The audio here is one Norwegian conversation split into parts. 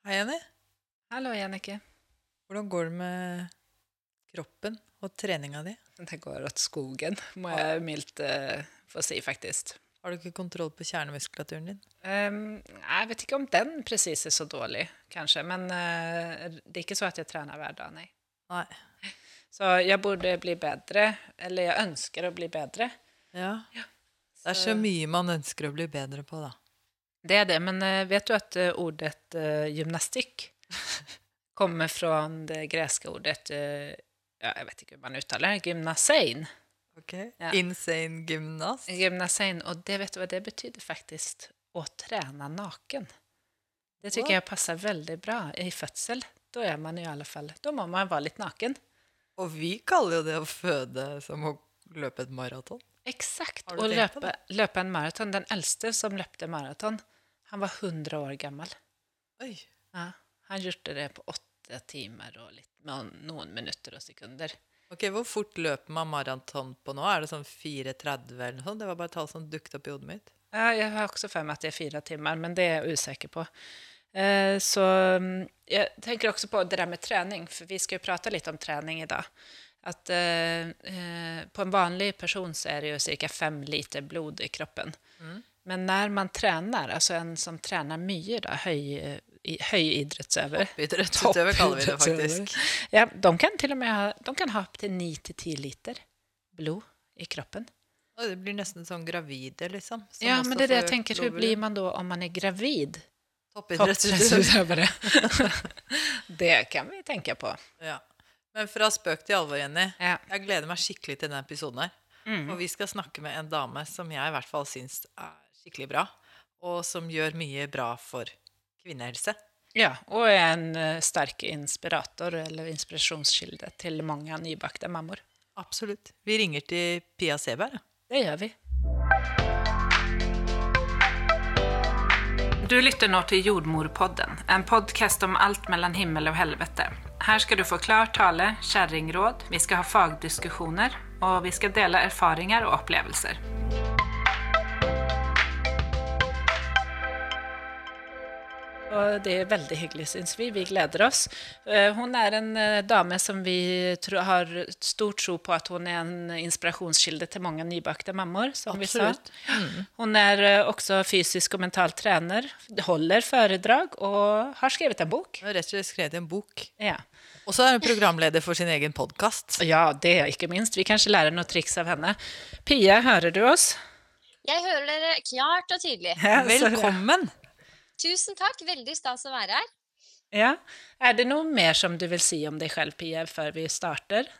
Hei, Jenny. Hallo, Jannicke. Hvordan går det med kroppen og treninga di? Det går åt skogen, må jeg mildt eh, få si, faktisk. Har du ikke kontroll på kjernemuskulaturen din? Ehm, jeg vet ikke om den presis er så dårlig, kanskje, men eh, det er ikke så at jeg trener hver dag, nei. Nei. Så jeg burde bli bedre, eller jeg ønsker å bli bedre. Ja. Det er så mye man ønsker å bli bedre på, da. Det er det, men eh, vet du at eh, ordet uh, gymnastikk kommer fra det greske ordet eh, ja, Jeg vet ikke hvordan man uttaler gymnasein. Ok. Ja. Insane gymnast. Gymnasein, og det vet du hva det betyr faktisk? Å trene naken. Det syns jeg passer veldig bra i fødsel. Da er man i alle fall, da må man være litt naken. Og vi kaller jo det å føde som å løpe et maraton. Eksakt. Å løpe, løpe en maraton. Den eldste som løpte maraton, han var 100 år gammel. Oi. Ja, han gjorde det på åtte timer og litt, noen minutter og sekunder. Ok, Hvor fort løper man maraton på nå? Er det sånn 4.30 eller noe sånt? Det var bare tall som dukket opp i hodet mitt. Ja, jeg har også for meg at det er fire timer, men det er jeg usikker på. Eh, så mm, jeg tenker også på det der med trening, for vi skal jo prate litt om trening i dag. At eh, eh, på en vanlig person så er det jo ca. fem liter blod i kroppen. Men når man trener, altså en som trener mye, da, høy, i, høyidrettsøver Toppidrettsutøver kaller vi det faktisk. Ja, de kan til og med ha, de kan ha opptil 9-10 liter blod i kroppen. Og det blir nesten sånn gravide, liksom. som Ja, men det er det jeg tenker, Hvordan blir man da om man er gravid? Toppidrettsutøver. Toppidrettsutøvere. det kan vi tenke på. Ja. Men fra spøk til alvor, Jenny. Ja. Jeg gleder meg skikkelig til denne episoden her. Mm. Og vi skal snakke med en dame som jeg i hvert fall syns er skikkelig bra, og som gjør mye bra for kvinnehelse. Ja, og er en eh, sterk inspirator eller inspirasjonskilde til mange nybakte mammor. Absolutt. Vi ringer til Pia Seberg. Det gjør vi. Du lytter nå til Jordmorpodden, en podkast om alt mellom himmel og helvete. Her skal du få klar tale, kjerringråd, vi skal ha fagdiskusjoner, og vi skal dele erfaringer og opplevelser. Og det er veldig hyggelig, syns vi. Vi gleder oss. Eh, Hun er en eh, dame som vi har stor tro på at hun er en inspirasjonskilde til mange nybakte mammaer, som Absolutt. vi sa. Hun er eh, også fysisk og mental trener, holder foredrag og har skrevet en bok. Hun har rett og slett skrevet en bok. Ja. Og så er hun programleder for sin egen podkast. ja, det er ikke minst. Vi kanskje lærer noen triks av henne. Pia, hører du oss? Jeg hører dere klart og tydelig. Ja. Velkommen! Tusen takk, veldig stas å være her. Ja. Er det noe mer som du vil si om deg selv, Pia, før vi starter?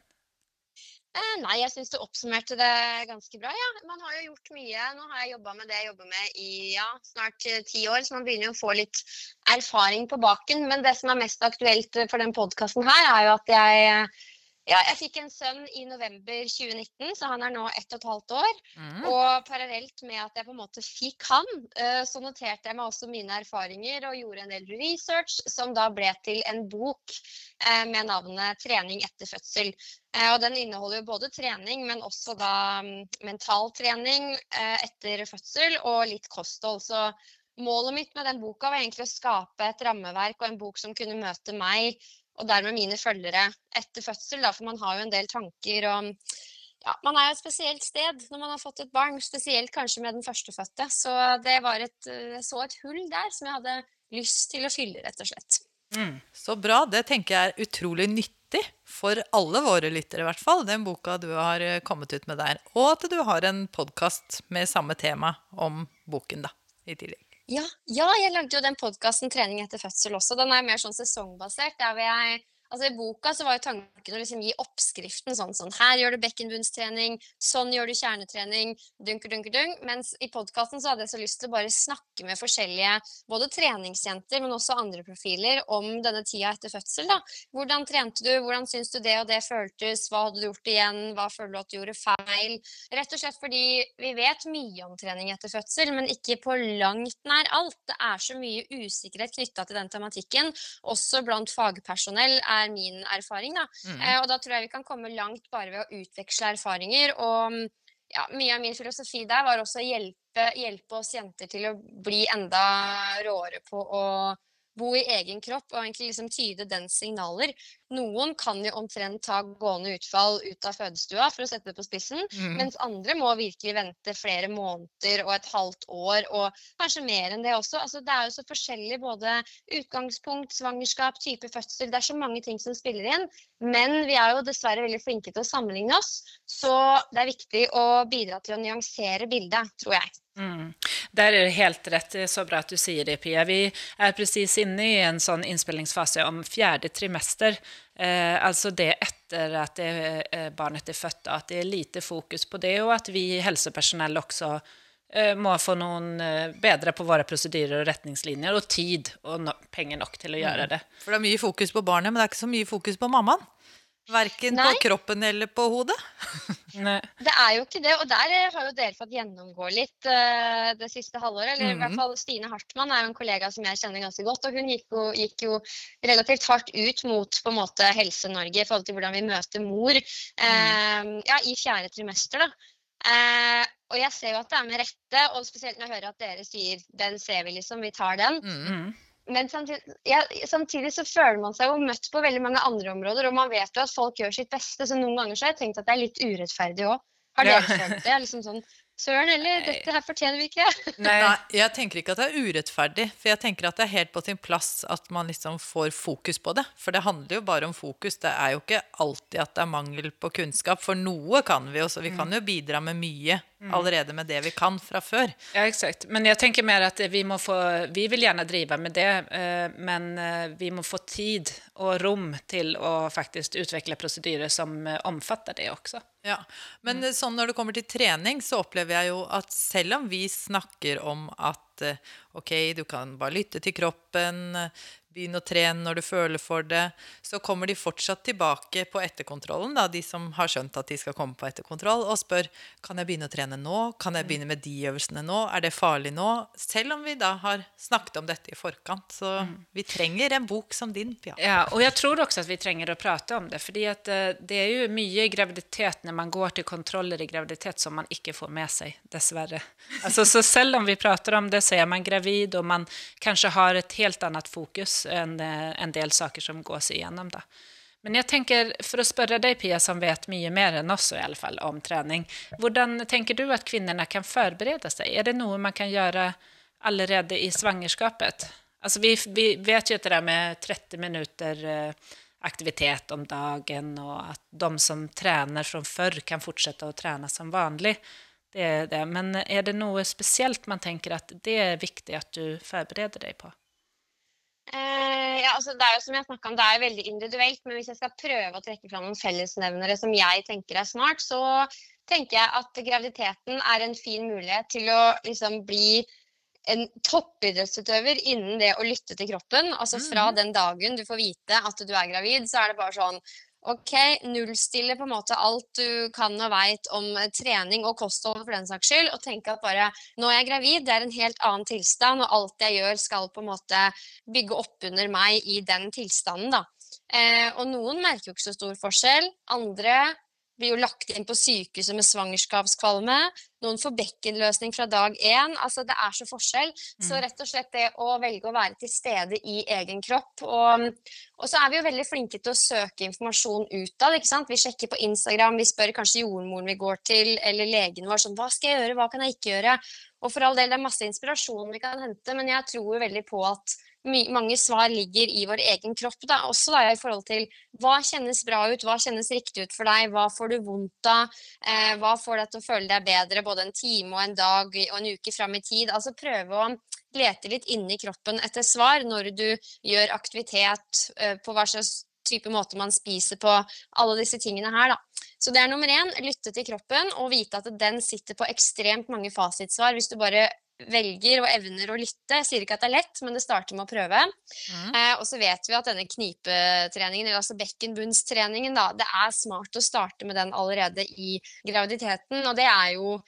Eh, nei, jeg syns du oppsummerte det ganske bra. Ja. Man har jo gjort mye. Nå har jeg jobba med det jeg jobber med i ja, snart eh, ti år, så man begynner jo å få litt erfaring på baken. Men det som er mest aktuelt eh, for den podkasten her, er jo at jeg eh, ja, jeg fikk en sønn i november 2019, så han er nå ett og et halvt år. Mm. Og parallelt med at jeg på en måte fikk han, eh, så noterte jeg meg også mine erfaringer og gjorde en del research, som da ble til en bok eh, med navnet 'Trening etter fødsel'. Eh, Og den inneholder jo både trening, men også da mm, mental trening etter fødsel og litt kosthold. Så målet mitt med den boka var egentlig å skape et rammeverk og en bok som kunne møte meg og dermed mine følgere etter fødsel, da, for man har jo en del tanker om ja, man er jo et spesielt sted når man har fått et barn, spesielt kanskje med den førstefødte. Så det var et, jeg så et hull der som jeg hadde lyst til å fylle, rett og slett. Så bra. Det tenker jeg er utrolig nyttig for alle våre lyttere, i hvert fall. Den boka du har eh, kommet ut med der. Og at du har en podkast med samme tema om boken, da, i tillegg. Ja, ja, jeg lagde jo den podkasten 'Trening etter fødsel' også. Den er mer sånn sesongbasert. der hvor jeg Altså I boka så var jo tanken å liksom gi oppskriften sånn sånn Her gjør du bekkenbunnstrening, sånn gjør du kjernetrening, dunker, dunker, dunk. Mens i podkasten hadde jeg så lyst til å bare snakke med forskjellige både treningsjenter, men også andre profiler om denne tida etter fødsel. da. Hvordan trente du, hvordan syns du det og det føltes, hva hadde du gjort igjen, hva føler du at du gjorde feil? Rett og slett fordi vi vet mye om trening etter fødsel, men ikke på langt nær alt. Det er så mye usikkerhet knytta til den tematikken, også blant fagpersonell, er min erfaring. da. Mm. Eh, og da tror jeg vi kan komme langt bare ved å utveksle erfaringer. Og ja, mye av min filosofi der var også å hjelpe, hjelpe oss jenter til å bli enda råere på å bo i egen kropp og egentlig liksom tyde dens signaler. Noen kan jo omtrent ta gående utfall ut av fødestua, for å sette det på spissen. Mm. Mens andre må virkelig vente flere måneder og et halvt år, og kanskje mer enn det også. Altså, det er jo så forskjellig både utgangspunkt, svangerskap, type fødsel. Det er så mange ting som spiller inn. Men vi er jo dessverre veldig flinke til å sammenligne oss, så det er viktig å bidra til å nyansere bildet, tror jeg. Mm. Der er det helt rett. Det er så bra at du sier det, Pia. Vi er presis inne i en sånn innspillingsfase om fjerde trimester. Eh, altså det etter at det, eh, barnet er født, at det er lite fokus på det, og at vi helsepersonell også eh, må få noen eh, bedre på våre prosedyrer og retningslinjer, og tid og no penger nok til å gjøre det. For det er mye fokus på barnet, men det er ikke så mye fokus på mammaen. Verken Nei. på kroppen eller på hodet. Nei. Det er jo ikke det, og der eh, har jo dere fått gjennomgå litt uh, det siste halvåret. Eller i hvert Mhm. fall Stine Hartmann er jo en kollega som jeg kjenner ganske godt, og hun gikk jo, gikk jo relativt hardt ut mot på en måte Helse-Norge i forhold til hvordan vi møter mor eh, ja, i fjerde trimester. da. Uh, og jeg ser jo at det er med rette, og spesielt når jeg hører at dere sier 'den ser vi', liksom, vi tar den. Mm. Men samtidig, ja, samtidig så føler man seg jo møtt på veldig mange andre områder, og man vet jo at folk gjør sitt beste, så noen ganger så har jeg tenkt at det er litt urettferdig òg. Har Ja. dere følt det? Liksom sånn Søren, eller dette her fortjener vi ikke. Nei. Jeg tenker ikke at det er urettferdig, for jeg tenker at det er helt på sin plass at man liksom får fokus på det. For det handler jo bare om fokus. Det er jo ikke alltid at det er mangel på kunnskap, for noe kan vi også. Vi kan jo bidra med mye allerede med det vi kan fra før. Ja, eksakt. Men jeg tenker mer at vi må få, vi vil gjerne drive med det, eh, men eh, vi må få tid og rom til å faktisk utvikle prosedyrer som eh, omfatter det også. Ja, Men eh, sånn når det kommer til trening, så opplever jeg jo at selv om vi snakker om at eh, ok, du kan bare lytte til kroppen, eh, begynne å trene når du føler for det, så kommer de fortsatt tilbake på etterkontrollen, da, de som har skjønt at de skal komme på etterkontroll, og spør kan jeg begynne å trene nå, kan jeg begynne med de øvelsene nå, er det farlig nå? Selv om vi da har snakket om dette i forkant. Så vi trenger en bok som din, Pia. Ja, og jeg tror også at vi trenger å prate om det, fordi eh, det er jo mye i graviditet når man går til kontroller i graviditet som man ikke får med seg, dessverre. Altså, så selv om vi prater om det, så er man gravid, og man kanskje har et helt annet fokus enn eh, en del saker som gås igjennom. Da. Men jeg tenker, for å spørre deg, Pia, som vet mye mer enn oss i alle fall, om trening, hvordan tenker du at kvinnene kan forberede seg? Er det noe man kan gjøre allerede i svangerskapet? Altså, vi, vi vet jo det der med 30 minutter eh, aktivitet om dagen, og at de som trener fra før, kan fortsette å trene som vanlig. Det er det. Men er det noe spesielt man tenker at det er viktig at du forbereder deg på? Eh, ja, altså det er jo som jeg om, det er veldig individuelt, men hvis jeg skal prøve å trekke fram noen fellesnevnere som jeg tenker er smart, så tenker jeg at graviditeten er en fin mulighet til å liksom bli en toppidrettsutøver innen det å lytte til kroppen. Altså fra den dagen du får vite at du er gravid, så er det bare sånn OK, nullstille på en måte alt du kan og veit om eh, trening og kosthold for den saks skyld, og tenke at bare nå er jeg gravid, det er en helt annen tilstand, og alt jeg gjør skal på en måte bygge opp under meg i den tilstanden, da. Eh, og noen merker jo ikke så stor forskjell. Andre blir jo lagt inn på sykehuset med svangerskapskvalme. Noen får bekkenløsning fra dag én. Altså, det er så forskjell. Så rett og slett det å velge å være til stede i egen kropp. Og, og så er vi jo veldig flinke til å søke informasjon utad. ikke sant? Vi sjekker på Instagram, vi spør kanskje jordmoren vi går til, eller legen vår sånn Hva skal jeg gjøre, hva kan jeg ikke gjøre? Og for all del, det er masse inspirasjon vi kan hente, men jeg tror veldig på at mange svar ligger i vår egen kropp. Da. Også da, i forhold til hva kjennes bra ut, hva kjennes riktig ut for deg, hva får du vondt av, eh, hva får deg til å føle deg bedre både en time og en dag og en uke fram i tid. Altså prøve å lete litt inni kroppen etter svar når du gjør aktivitet, eh, på hva slags type måte man spiser på, alle disse tingene her, da. Så det er nummer én, lytte til kroppen og vite at den sitter på ekstremt mange fasitsvar hvis du bare velger og evner å lytte. Jeg sier ikke at det er lett, men det starter med å prøve. Mm. Eh, og så vet vi at denne knipetreningen, eller altså bekkenbunnstreningen, da, det er smart å starte med den allerede i graviditeten. Og det er jo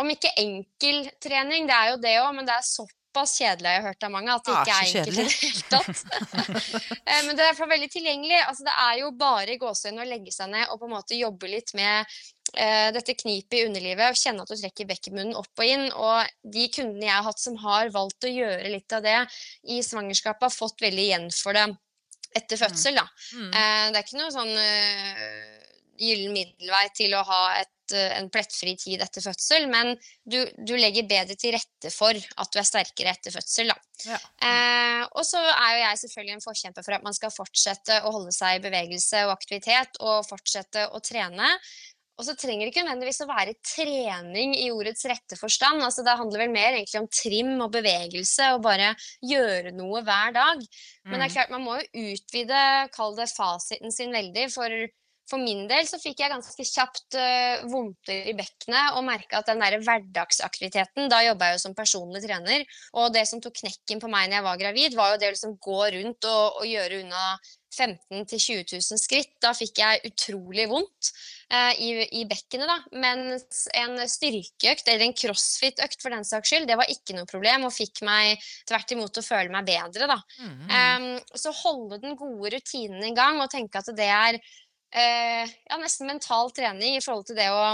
om ikke enkel trening, det er jo det òg, men det er såpass kjedelig jeg har hørt av mange at det Ah, ikke er enkelt i det hele tatt. Eh, men det er i veldig tilgjengelig. Altså, det er jo bare i gåsehudene å legge seg ned og på en måte jobbe litt med dette knipet i underlivet, kjenne at du trekker bekkenmunnen opp og inn. Og de kundene jeg har hatt som har valgt å gjøre litt av det i svangerskapet, har fått veldig igjen for det etter Mm. fødsel. Da. Eh, det er ikke noe sånn eh, gyllen middelvei til å ha et, eh, en plettfri tid etter fødsel, men du, du legger bedre til rette for at du er sterkere etter fødsel. Ja. Eh, og så er jo jeg selvfølgelig en forkjemper for at man skal fortsette å holde seg i bevegelse og aktivitet, og fortsette å trene. Og så trenger det ikke nødvendigvis å være trening i ordets rette forstand. Altså, det handler vel mer egentlig om trim og bevegelse og bare gjøre noe hver dag. Men det er klart, man må jo utvide, kall det fasiten sin veldig. For, for min del så fikk jeg ganske kjapt uh, vondter i bekkenet og merka at den der hverdagsaktiviteten Da jobba jeg jo som personlig trener, og det som tok knekken på meg når jeg var gravid, var jo det å liksom gå rundt og, og gjøre unna 15 000-20 000 skritt. Da fikk jeg utrolig vondt uh, i, i bekkenet, da. Mens en styrkeøkt, eller en crossfit-økt for den saks skyld, det var ikke noe problem, og fikk meg tvert imot til å føle meg bedre, da. Mhm. Um, så holde den gode rutinen i gang, og tenke at det er ja, nesten mental trening i forhold til det å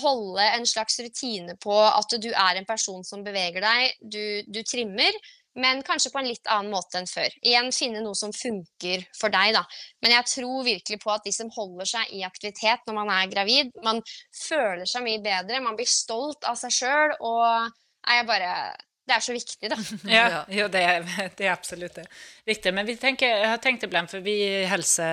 holde en slags rutine på at du er en person som beveger deg, du, du trimmer, men kanskje på en litt annen måte enn før. Igjen finne noe som funker for deg, da. Men jeg tror virkelig på at de som holder seg i aktivitet når man er gravid, man føler seg mye bedre, man blir stolt av seg sjøl, og jeg bare Det er så viktig, da. Ja, Ja. jo, det, er, det er absolutt det. Riktig. Men vi tenker, jeg har tenkt iblant, for vi helse,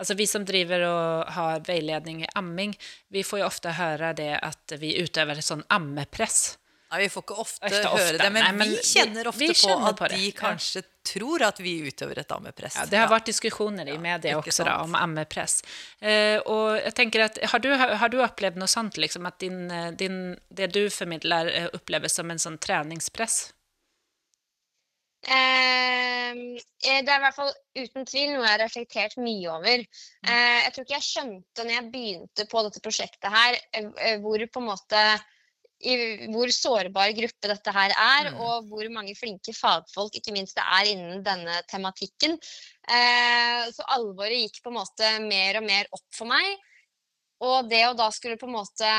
altså vi som driver og har veiledning i amming, vi får jo ofte høre det at vi utøver et sånn ammepress. Nei, vi får ikke ofte, ofte, høre det, men, nei, men vi vi- kjenner ofte vi på kjenner at på de de ja. kanskje tror at vi utøver et ammepress. Ja, det har Ja. vært diskusjoner i media også da, om ammepress. Eh, og jeg tenker at, har du, har du opplevd noe sånt, liksom, at din, eh, din, det du formidler eh, oppleves som en sånn treningspress? Ehm, eh, det er i hvert fall uten tvil noe jeg har reflektert mye over. Eh, jeg tror ikke jeg skjønte når jeg begynte på dette prosjektet her, eh, hvor på en måte i hvor sårbar gruppe dette her er, Mm. og hvor mange flinke fagfolk ikke minst det er innen denne tematikken. Eh, så alvoret gikk på en måte mer og mer opp for meg. Og det å da skulle på en måte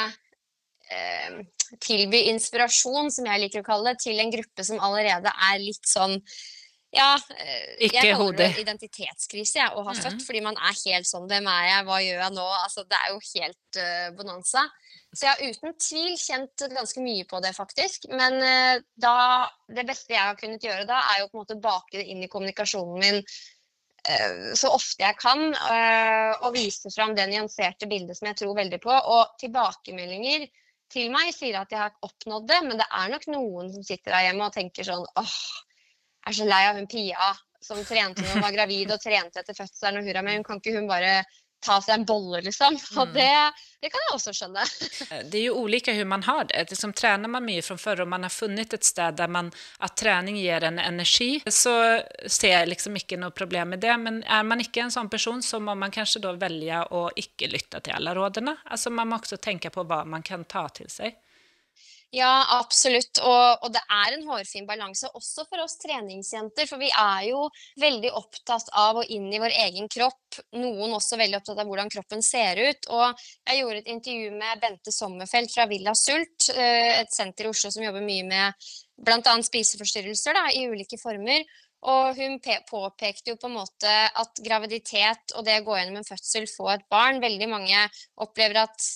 eh, tilby inspirasjon, som jeg liker å kalle det, til en gruppe som allerede er litt sånn ja, eh, jeg kaller det identitetskrise ja, å ha født, født, fordi man er helt sånn Hvem er jeg, hva gjør jeg nå? Altså, det er jo helt uh, bonanza. Så jeg har uten tvil kjent ganske mye på det, faktisk. Men uh, da, det beste jeg har kunnet gjøre da, er jo på en måte bake det inn i kommunikasjonen min uh, så ofte jeg kan, og vise fram det nyanserte bildet som jeg tror veldig på. Og tilbakemeldinger til meg sier at jeg har oppnådd det, men det er nok noen som sitter der hjemme og tenker sånn åh, jeg er så lei av hun Pia som trente når hun var gravid og trente etter fødselen og hurra, men kan ikke hun bare ta seg en bolle, liksom? Og Mm. det, det kan jeg også skjønne. Eh, Det er jo ulike hvordan man har det. Liksom, trener man mye fra før og man har funnet et sted der man, at trening gir en energi så ser jeg liksom ikke noe problem med det. Men er man ikke en sånn person så må man kanskje da velge å ikke lytte til alle rådene. Altså Man må også tenke på hva man kan ta til seg. Ja, absolutt. Og, og det er en hårfin balanse også for oss treningsjenter. For vi er jo veldig opptatt av å inn i vår egen kropp. Noen også veldig opptatt av hvordan kroppen ser ut. Og jeg gjorde et intervju med Bente Sommerfelt fra Villa Sult, eh, et senter i Oslo som jobber mye med bl.a. spiseforstyrrelser da, i ulike former. Og hun påpekte jo på en måte at graviditet og det å gå gjennom en fødsel, få et barn Veldig mange opplever at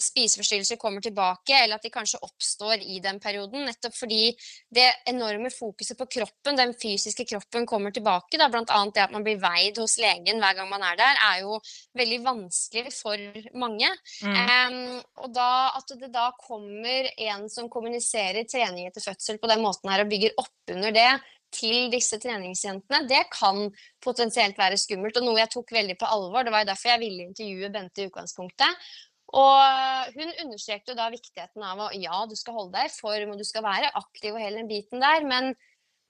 spiseforstyrrelser kommer tilbake, eller at de kanskje oppstår i den perioden. Nettopp fordi det enorme fokuset på kroppen, den fysiske kroppen, kommer tilbake. Da. Blant annet det at man blir veid hos legen hver gang man er der, er jo veldig vanskelig for mange. Em, og da, at det da kommer en som kommuniserer trening etter fødsel på den måten her, og bygger opp under det til disse treningsjentene, det kan potensielt være skummelt, og noe jeg tok veldig på alvor. Det var jo derfor jeg ville intervjue Bente i utgangspunktet. Og hun understrekte jo da viktigheten av å ja, du skal holde deg i form, og du skal være aktiv og hele den biten der, men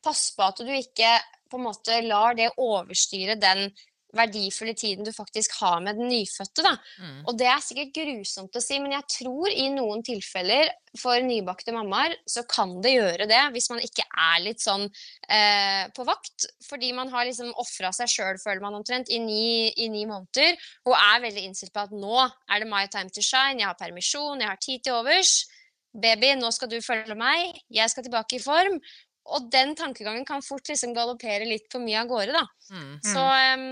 pass på at du ikke på en måte lar det overstyre den verdifulle tiden du faktisk har med den nyfødte. Da. Mm. Og det er sikkert grusomt å si, men jeg tror i noen tilfeller for nybakte mammaer så kan det gjøre det, hvis man ikke er litt sånn eh, på vakt. Fordi man har liksom ofra seg sjøl, føler man omtrent, i ni, i ni, måneder. Og er veldig innstilt på at nå er det my time to shine, jeg har permisjon, jeg har tid til overs. Baby, nå skal du følge meg, jeg skal tilbake i form og den tankegangen kan fort liksom galoppere litt for mye av gårde, da. Mm. Så um,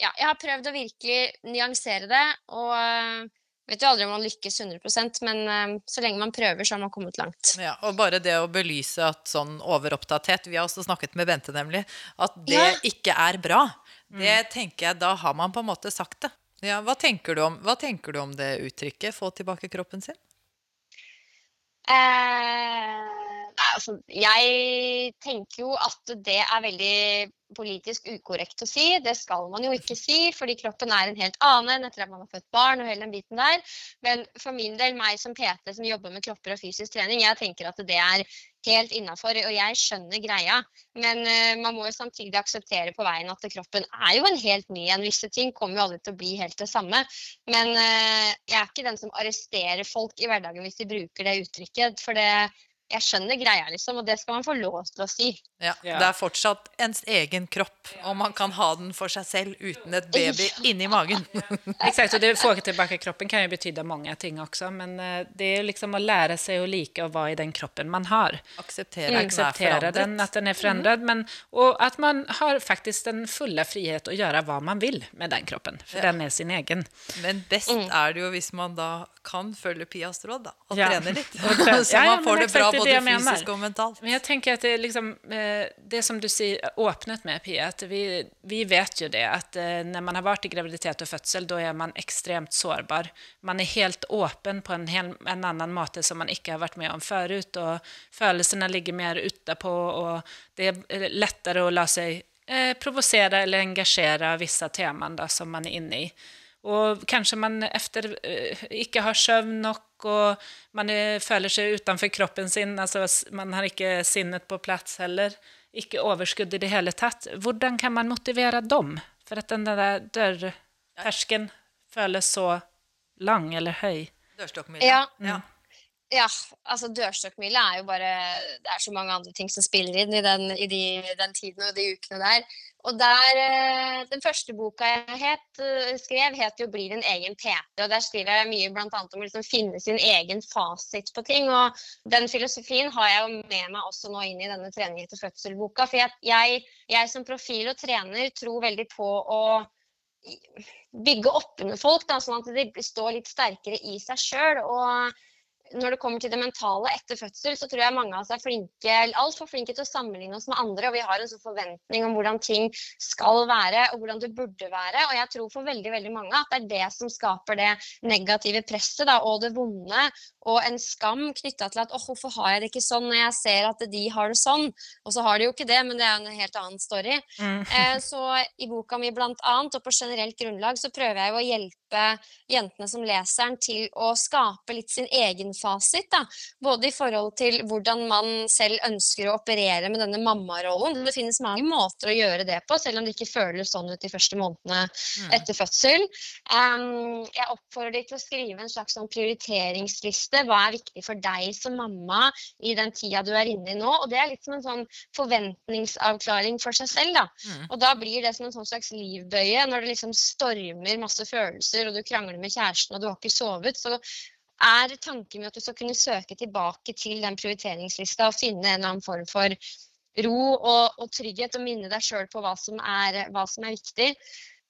ja, jeg har prøvd å virkelig nyansere det, og uh, vet jo aldri om man lykkes 100% men um, så lenge man prøver, så har man kommet langt. Ja, og bare det å belyse at sånn overopptatthet Vi har også snakket med Bente, nemlig. At det ja. ikke er bra. Det mm. tenker jeg, Da har man på en måte sagt det. Ja, hva, tenker du om, hva tenker du om det uttrykket? Få tilbake kroppen sin? Eh altså, jeg tenker jo at det er veldig politisk ukorrekt å si. Det skal man jo ikke si, fordi kroppen er en helt annen etter at man har født barn. og hele den biten der. Men for min del, meg som PT som jobber med kropper og fysisk trening, jeg tenker at det er helt innafor, og jeg skjønner greia. Men uh, man må jo samtidig akseptere på veien at kroppen er jo en helt ny en. Visse ting kommer jo aldri til å bli helt det samme. Men uh, jeg er ikke den som arresterer folk i hverdagen hvis de bruker det uttrykket. For det jeg skjønner greia, liksom, og det skal man få lov til å si. Ja, ja. Det er fortsatt ens egen kropp, og man kan ha den for seg selv uten et baby inni magen. Exakt, og det få tilbake kroppen kan jo bety mange ting også, men eh, det er liksom å lære seg å like å være i den kroppen man har. Akseptere, mm. Akseptere den, at den er forandret, men, og at man har faktisk den fulle frihet å gjøre hva man vil med den kroppen, for ja. den er sin egen. Men best mm. er det jo hvis man da kan følge Pias råd, da, og trene litt. så man får det bra både fysisk og mentalt. Men jeg tenker at det, liksom, eh, det som du sier, åpnet med, Pia, at vi, vi, vet jo det at eh, når man har vært i graviditet og fødsel, da er man ekstremt sårbar. Man er helt åpen på en, hel, en annen måte som man ikke har vært med om før. Og følelsene ligger mer utapå, og det er lettere å la seg eh, provosere eller engasjere visse temaer som man er inne i. Og kanskje man efter uh, ikke har søvn nok, og man er, føler seg utenfor kroppen sin. altså Man har ikke sinnet på plass heller. Ikke overskudd i det hele tatt. Hvordan kan man motivere dem? For at den der dørterskelen føles så lang eller høy. Dørstokkmila. Ja. ja. Ja, altså dørstokkmila er jo bare Det er så mange andre ting som spiller inn i den, i de, den tiden og de ukene der. Og der, eh, Den første boka jeg het, eh, skrev, het jo 'Bli din egen PT'. og Der skriver jeg mye annet om å liksom finne sin egen fasit på ting. og Den filosofien har jeg jo med meg også nå inn i denne trening etter fødsel-boka. For jeg, jeg, som profil og trener tror veldig på å bygge opp under folk, da, sånn at de står litt sterkere i seg sjøl. Og når det kommer til det mentale etter fødsel, så tror jeg mange av oss er flinke, altfor flinke til å sammenligne oss med andre. Og vi har en sånn forventning om hvordan ting skal være, og hvordan det burde være. Og jeg tror for veldig veldig mange at det er det som skaper det negative presset da, og det vonde. Og en skam knytta til at åh, hvorfor har jeg det ikke sånn når jeg ser at de har det sånn? Og så har de jo ikke det, men det er en helt annen story. Mm. Eh, så i boka mi blant annet, og på generelt grunnlag, så prøver jeg jo å hjelpe jentene som leser den til å skape litt sin egen fasit. Da. Både i forhold til hvordan man selv ønsker å operere med denne mammarollen. Det finnes mange måter å gjøre det på, selv om det ikke føles sånn ut de første månedene mm. etter fødsel. Um, jeg oppfordrer de til å skrive en slags sånn prioriteringsliste. Hva er viktig for deg som mamma i den tida du er inne i nå? Og det er litt som en sånn forventningsavklaring for seg selv. Da. Mm. Og da blir det som en sånn slags livbøye når det liksom stormer masse følelser, og du krangler med kjæresten og du har ikke sovet. så er tanken med at du skal kunne søke tilbake til den prioriteringslista og finne en eller annen form for ro og, og trygghet, og minne deg sjøl på hva som er, hva som er viktig.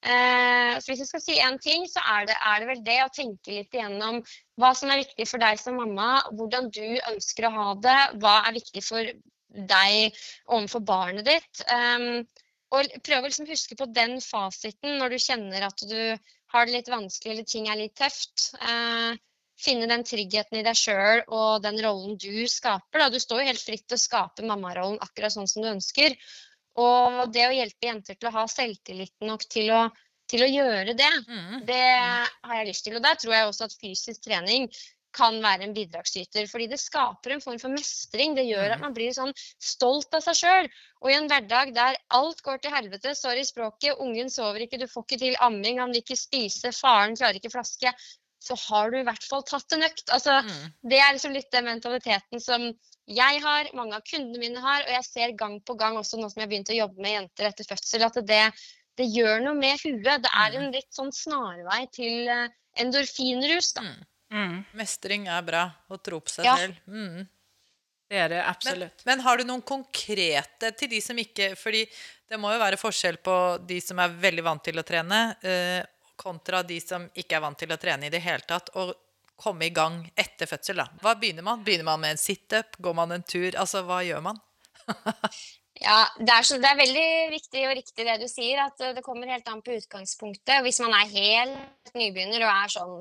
Eh, så Hvis jeg skal si én ting, så er det, er det, vel det å tenke litt igjennom hva som er viktig for deg som mamma, hvordan du ønsker å ha det, hva er viktig for deg overfor barnet ditt. Um, og prøve å liksom huske på den fasiten når du kjenner at du har det litt vanskelig eller ting er litt tøft. Uh, finne den tryggheten i deg sjøl og den rollen du skaper. Da. Du står jo helt fritt til å skape mammarollen akkurat sånn som du ønsker. Og det å hjelpe jenter til å ha selvtillit nok til å, til å gjøre det, mm. det har jeg lyst til. Og der tror jeg også at fysisk trening kan være en bidragsyter. Fordi det skaper en form for mestring. Det gjør at man blir sånn stolt av seg sjøl. Og i en hverdag der alt går til helvete, sorry språket, ungen sover ikke, du får ikke til amming, han vil ikke spise, faren klarer ikke flaske, så har du i hvert fall tatt en økt. Altså, Mm. det er liksom litt den mentaliteten som jeg har, mange av kundene mine har, og jeg ser gang på gang også nå som jeg har begynt å jobbe med jenter etter fødsel, at det, det gjør noe med huet. Det er en litt sånn snarvei til eh, endorfinrus, da. Mm. Mm, Mestring er bra. Å tro på seg Ja. selv. Mm. det er det Men, men har du noen konkrete til de som ikke Fordi det må jo være forskjell på de som er veldig vant til å trene, eh, kontra de som ikke er vant til å trene i det hele tatt, og komme i gang etter fødsel. da. Hva begynner man? Begynner man med en situp? Går man en tur? Altså, hva gjør man? Ja, det er, så, det er veldig viktig og riktig det du sier, at eh, det kommer helt an på utgangspunktet. Hvis man er helt nybegynner og er sånn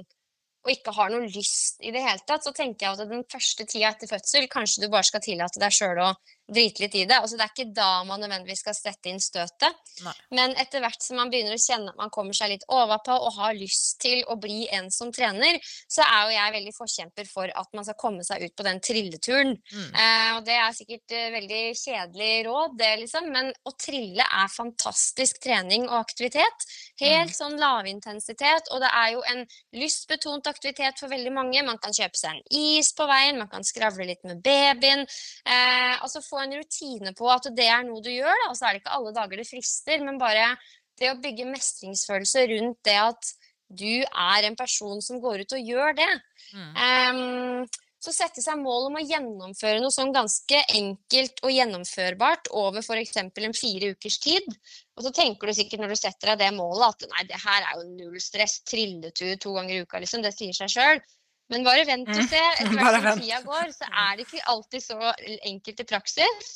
og ikke har noe lyst i det hele tatt, så tenker jeg at den første tida etter fødsel kanskje du bare skal tillate deg sjøl å drite litt i det. Altså, det er ikke da man nødvendigvis skal sette inn støtet. Nei. Men etter hvert som man begynner å kjenne at man kommer seg litt overpå og har lyst til å bli en som trener, så er jo jeg veldig forkjemper for at man skal komme seg ut på den trilleturen. Mm. Eh, og det er sikkert eh, veldig kjedelig råd, det liksom, men å trille er fantastisk trening og aktivitet. Helt sånn lavintensitet, og det er jo en lystbetont aktivitet for veldig mange. Man kan kjøpe seg en is på veien, man kan skravle litt med babyen. Eh, altså få en rutine på at det er noe du gjør, da. Og så er det ikke alle dager det frister, men bare det å bygge mestringsfølelse rundt det at du er en person som går ut og gjør det. Mm. Um, så sette seg mål om å gjennomføre noe sånn ganske enkelt og gjennomførbart over f.eks. en fire ukers tid. Og så tenker du sikkert når du setter deg det målet at nei, det her er jo null stress, trilletur to ganger i uka, liksom. Det sier seg sjøl. Men bare vent og se. Etter hvert som tida går, så er det ikke alltid så enkelt i praksis.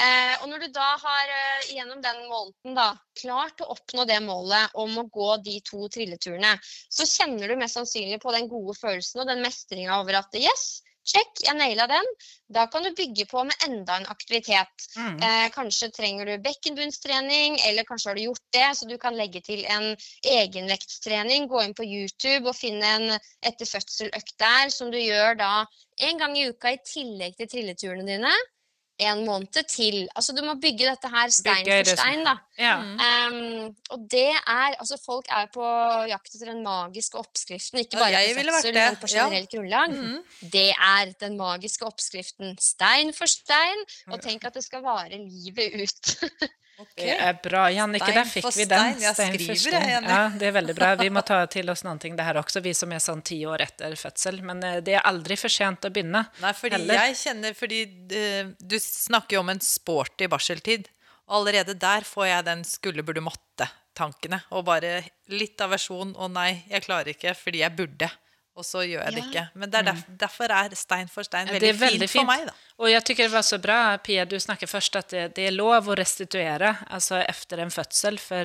Eh, og når du da har eh, gjennom den måneden da, klart å oppnå det målet om å gå de to trilleturene, så kjenner du mest sannsynlig på den gode følelsen og den mestringa over at yes, check, jeg naila den. Da kan du bygge på med enda en aktivitet. Mm. Eh, kanskje trenger du bekkenbunnstrening, eller kanskje har du gjort det, så du kan legge til en egenvektstrening. Gå inn på YouTube og finne en etter fødsel-økt der, som du gjør da en gang i uka i tillegg til trilleturene dine. En måned til. Altså Du må bygge dette her stein Bygge for stein. da. Ja. Ehm, og det er Altså, folk er på jakt etter den magiske oppskriften, ikke bare på fødsel, men på ja. generelt grunnlag. Mm. Det er den magiske oppskriften. Stein for stein. Og tenk at det skal vare livet ut. Det er bra. Jannike, Stein där fikk vi den. stein. Jag Stein. Ja, det er veldig bra. Vi må ta til oss någonting det her også, vi som er sånn ti år etter fødsel. Men eh, det er aldri for sent å begynne. Nei, fordi Heller. jeg kjenner Fordi eh, du snakker jo om en sporty barseltid. Allerede der får jeg den skulle, burde, måtte-tankene. Og bare litt aversjon. Å nei, jeg klarer ikke fordi jeg burde. Og så gjør jeg det Ja. ikke. Men det er derfor, derfor er stein for stein Ja, veldig, väldigt fint for meg. da. Og jeg syns det var så bra, Pia, du snakket først at det, det er lov å restituere altså efter en fødsel, for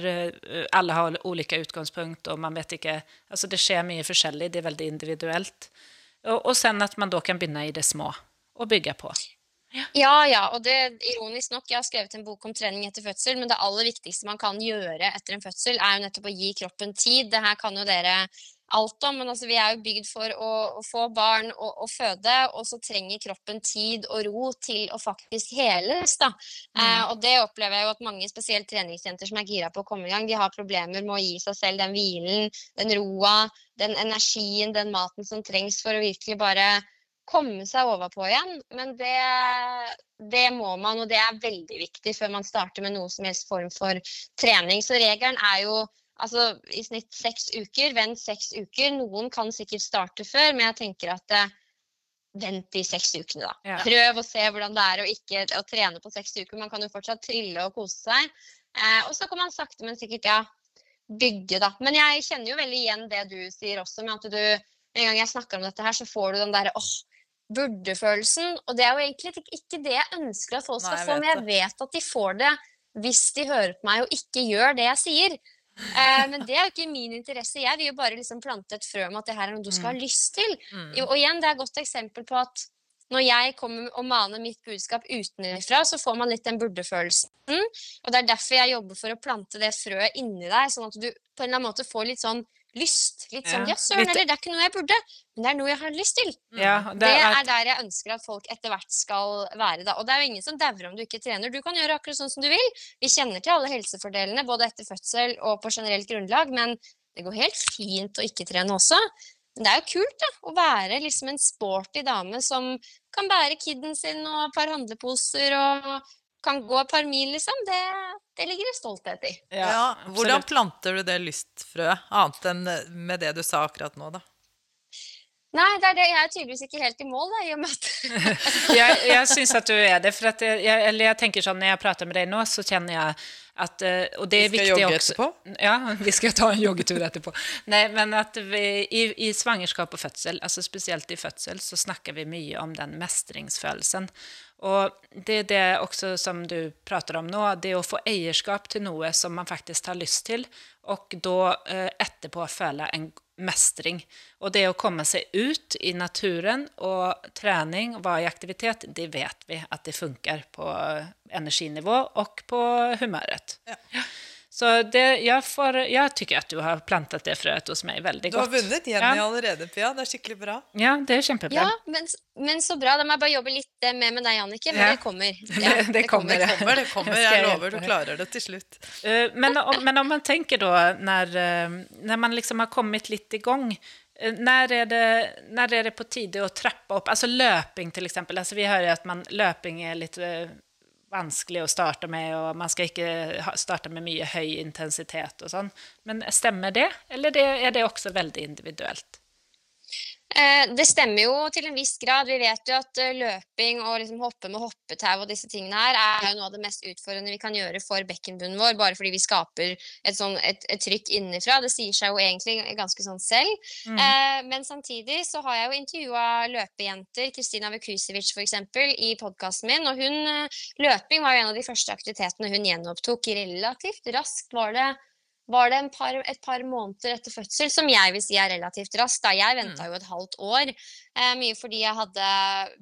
alle har ulike utgangspunkt, og man vet ikke altså det skjer mye forskjellig, det er veldig individuelt. Og, og sen at man da kan begynne i det små og bygge på. Ja, ja, og det ironisk nok, jeg har skrevet en bok om trening etter fødsel, men det aller viktigste man kan gjøre etter en fødsel, er jo nettopp å gi kroppen tid. Det her kan jo dere alt om, men altså, vi er jo bygd for å, å få barn og, og føde, og så trenger kroppen tid og ro til å faktisk heles, da. Eh, og det opplever jeg jo at mange, spesielt treningsjenter som er gira på å komme i gang, de har problemer med å gi seg selv den hvilen, den roa, den energien, den maten som trengs for å virkelig bare komme seg overpå igjen. Men det, det må man, og det er veldig viktig før man starter med noe som helst form for trening. Så regelen er jo altså, i snitt seks uker. Vent seks uker. Noen kan sikkert starte før, men jeg tenker at eh, vent de seks ukene, da. Ja. Prøv å se hvordan det er å ikke å trene på seks uker. Man kan jo fortsatt trille og kose seg. Eh, og så kan man sakte, men sikkert ja, bygge, da. Men jeg kjenner jo veldig igjen det du sier også, med at du en gang jeg snakker om dette her, så får du den derre åh, burde-følelsen. Og det er jo egentlig ikke- det jeg ønsker at folk skal Nei, få, men jeg vet at de får det hvis de hører på meg og ikke gjør det jeg sier. Eh, men det er jo ikke min interesse. Jeg vil jo bare liksom plante et frø om at det her er noe du skal ha lyst til. Mm. Og igjen, det er et godt eksempel på at når jeg kommer og maner mitt budskap utenfra, så får man litt den burde-følelsen. Og det er derfor jeg jobber for å plante det frøet inni deg, sånn at du på en eller annen måte får litt sånn lyst. Litt sånn Ja, søren heller, det er ikke noe jeg burde, men det er noe jeg har lyst til. Ja, Det det er er, der jeg ønsker at folk etter hvert skal være. Da. Og det er jo ingen som dauer om du ikke trener. Du kan gjøre akkurat sånn som du vil. Vi kjenner til alle helsefordelene både etter fødsel og på generelt grunnlag, men det går helt fint å ikke trene også. Men det er jo kult da, å være liksom en sporty dame som kan bære kiden sin og et par handleposer og kan gå et par mil, liksom. Det, det ligger det stolthet i. Ja, hvordan planter du det lystfrøet, annet enn med det du sa akkurat nå, da? Nei, det er det. jeg er tydeligvis ikke helt i mål, da, i og med at jeg, jeg syns at du er det. For at jeg, jeg, eller jeg tenker sånn, når jeg prater med deg nå, så kjenner jeg at eh, Og det er viktig også Vi skal jogge etterpå? Ja, vi skal ta en joggetur etterpå. Nei, men at vi, i, i svangerskap og fødsel, altså spesielt i fødsel, så snakker vi mye om den mestringsfølelsen. Og det er det også som du prater om nå, det å få eierskap til noe som man faktisk har lyst til, og da eh, etterpå føle en mestring. Og det å komme seg ut i naturen og trening og være i aktivitet, det vet vi at det funker på energinivå og på humøret. Ja. Så det, jeg, får, jeg tykker at du har plantet det frøet hos meg veldig godt. Du har vunnet Jenny Ja. allerede, Pia. Det er skikkelig bra. Ja, det er kjempebra. Ja, men, men så bra. Da må jeg bare jobbe litt eh, mer med deg, Annike. Men Ja. det kommer. Det- det kommer, Det kommer, det kommer. Jeg lover, du klarer det til slutt. Uh, Men om, men om man tenker da, når, eh, når man liksom har kommet litt i gang, når er det, når er det på tide å trappe opp? Altså løping til eksempel. Altså vi hører at man, løping er litt vanskelig å starte med, og man skal ikke starte med mye høy intensitet og sånn. Men stemmer det, eller er det også veldig individuelt? Eh, Det stemmer jo til en viss grad. Vi vet jo at eh, løping og liksom hoppe med hoppetau og disse tingene her er jo noe av det mest utfordrende vi kan gjøre for bekkenbunnen vår, bare fordi vi skaper et, sånn, et, et trykk innenfra. Det sier seg jo egentlig ganske sånn selv. Mm. Eh, men samtidig så har jeg jo intervjua løpejenter, Kristina Vukusevic f.eks., i podkasten min. Og hun, eh, løping var jo en av de første aktivitetene hun gjenopptok relativt raskt. var det var det en par, et par måneder etter fødsel, som jeg vil si er relativt raskt. Da. Jeg venta jo et halvt år, eh, mye fordi jeg hadde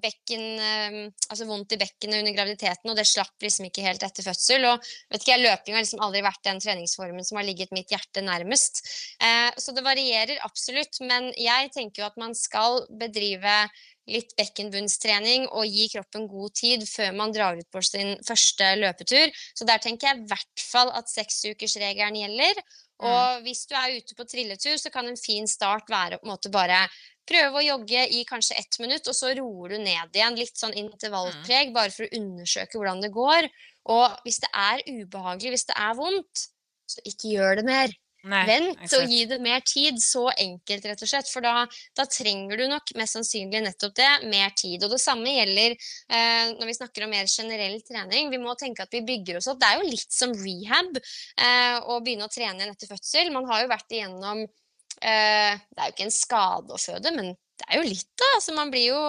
bekken, eh, altså vondt i bekkenet under graviditeten, og det slapp liksom ikke helt etter fødsel. Og vet ikke, løping har liksom aldri vært den treningsformen som har ligget mitt hjerte nærmest. Eh, så det varierer absolutt, men jeg tenker jo at man skal bedrive litt bekkenbunnstrening og gi kroppen god tid før man drar ut på sin første løpetur. Så der tenker jeg i hvert fall at seksukersregelen gjelder. Og hvis du er ute på trilletur, så kan en fin start være på en måte bare prøve å jogge i kanskje ett minutt, og så roer du ned igjen. Litt sånn intervallpreg, bare for å undersøke hvordan det går. Og hvis det er ubehagelig, hvis det er vondt, så ikke gjør det mer. Nei, Vent og gi det mer tid. Så enkelt, rett og slett. For da, da trenger du nok mest sannsynlig nettopp det, mer tid. Og det samme gjelder eh, når vi snakker om mer generell trening. Vi må tenke at vi bygger oss opp. Det er jo litt som rehab eh, å begynne å trene igjen etter fødsel. Man har jo vært igjennom eh, Det er jo ikke en skade å føde, men det er jo litt, da. Altså, man blir jo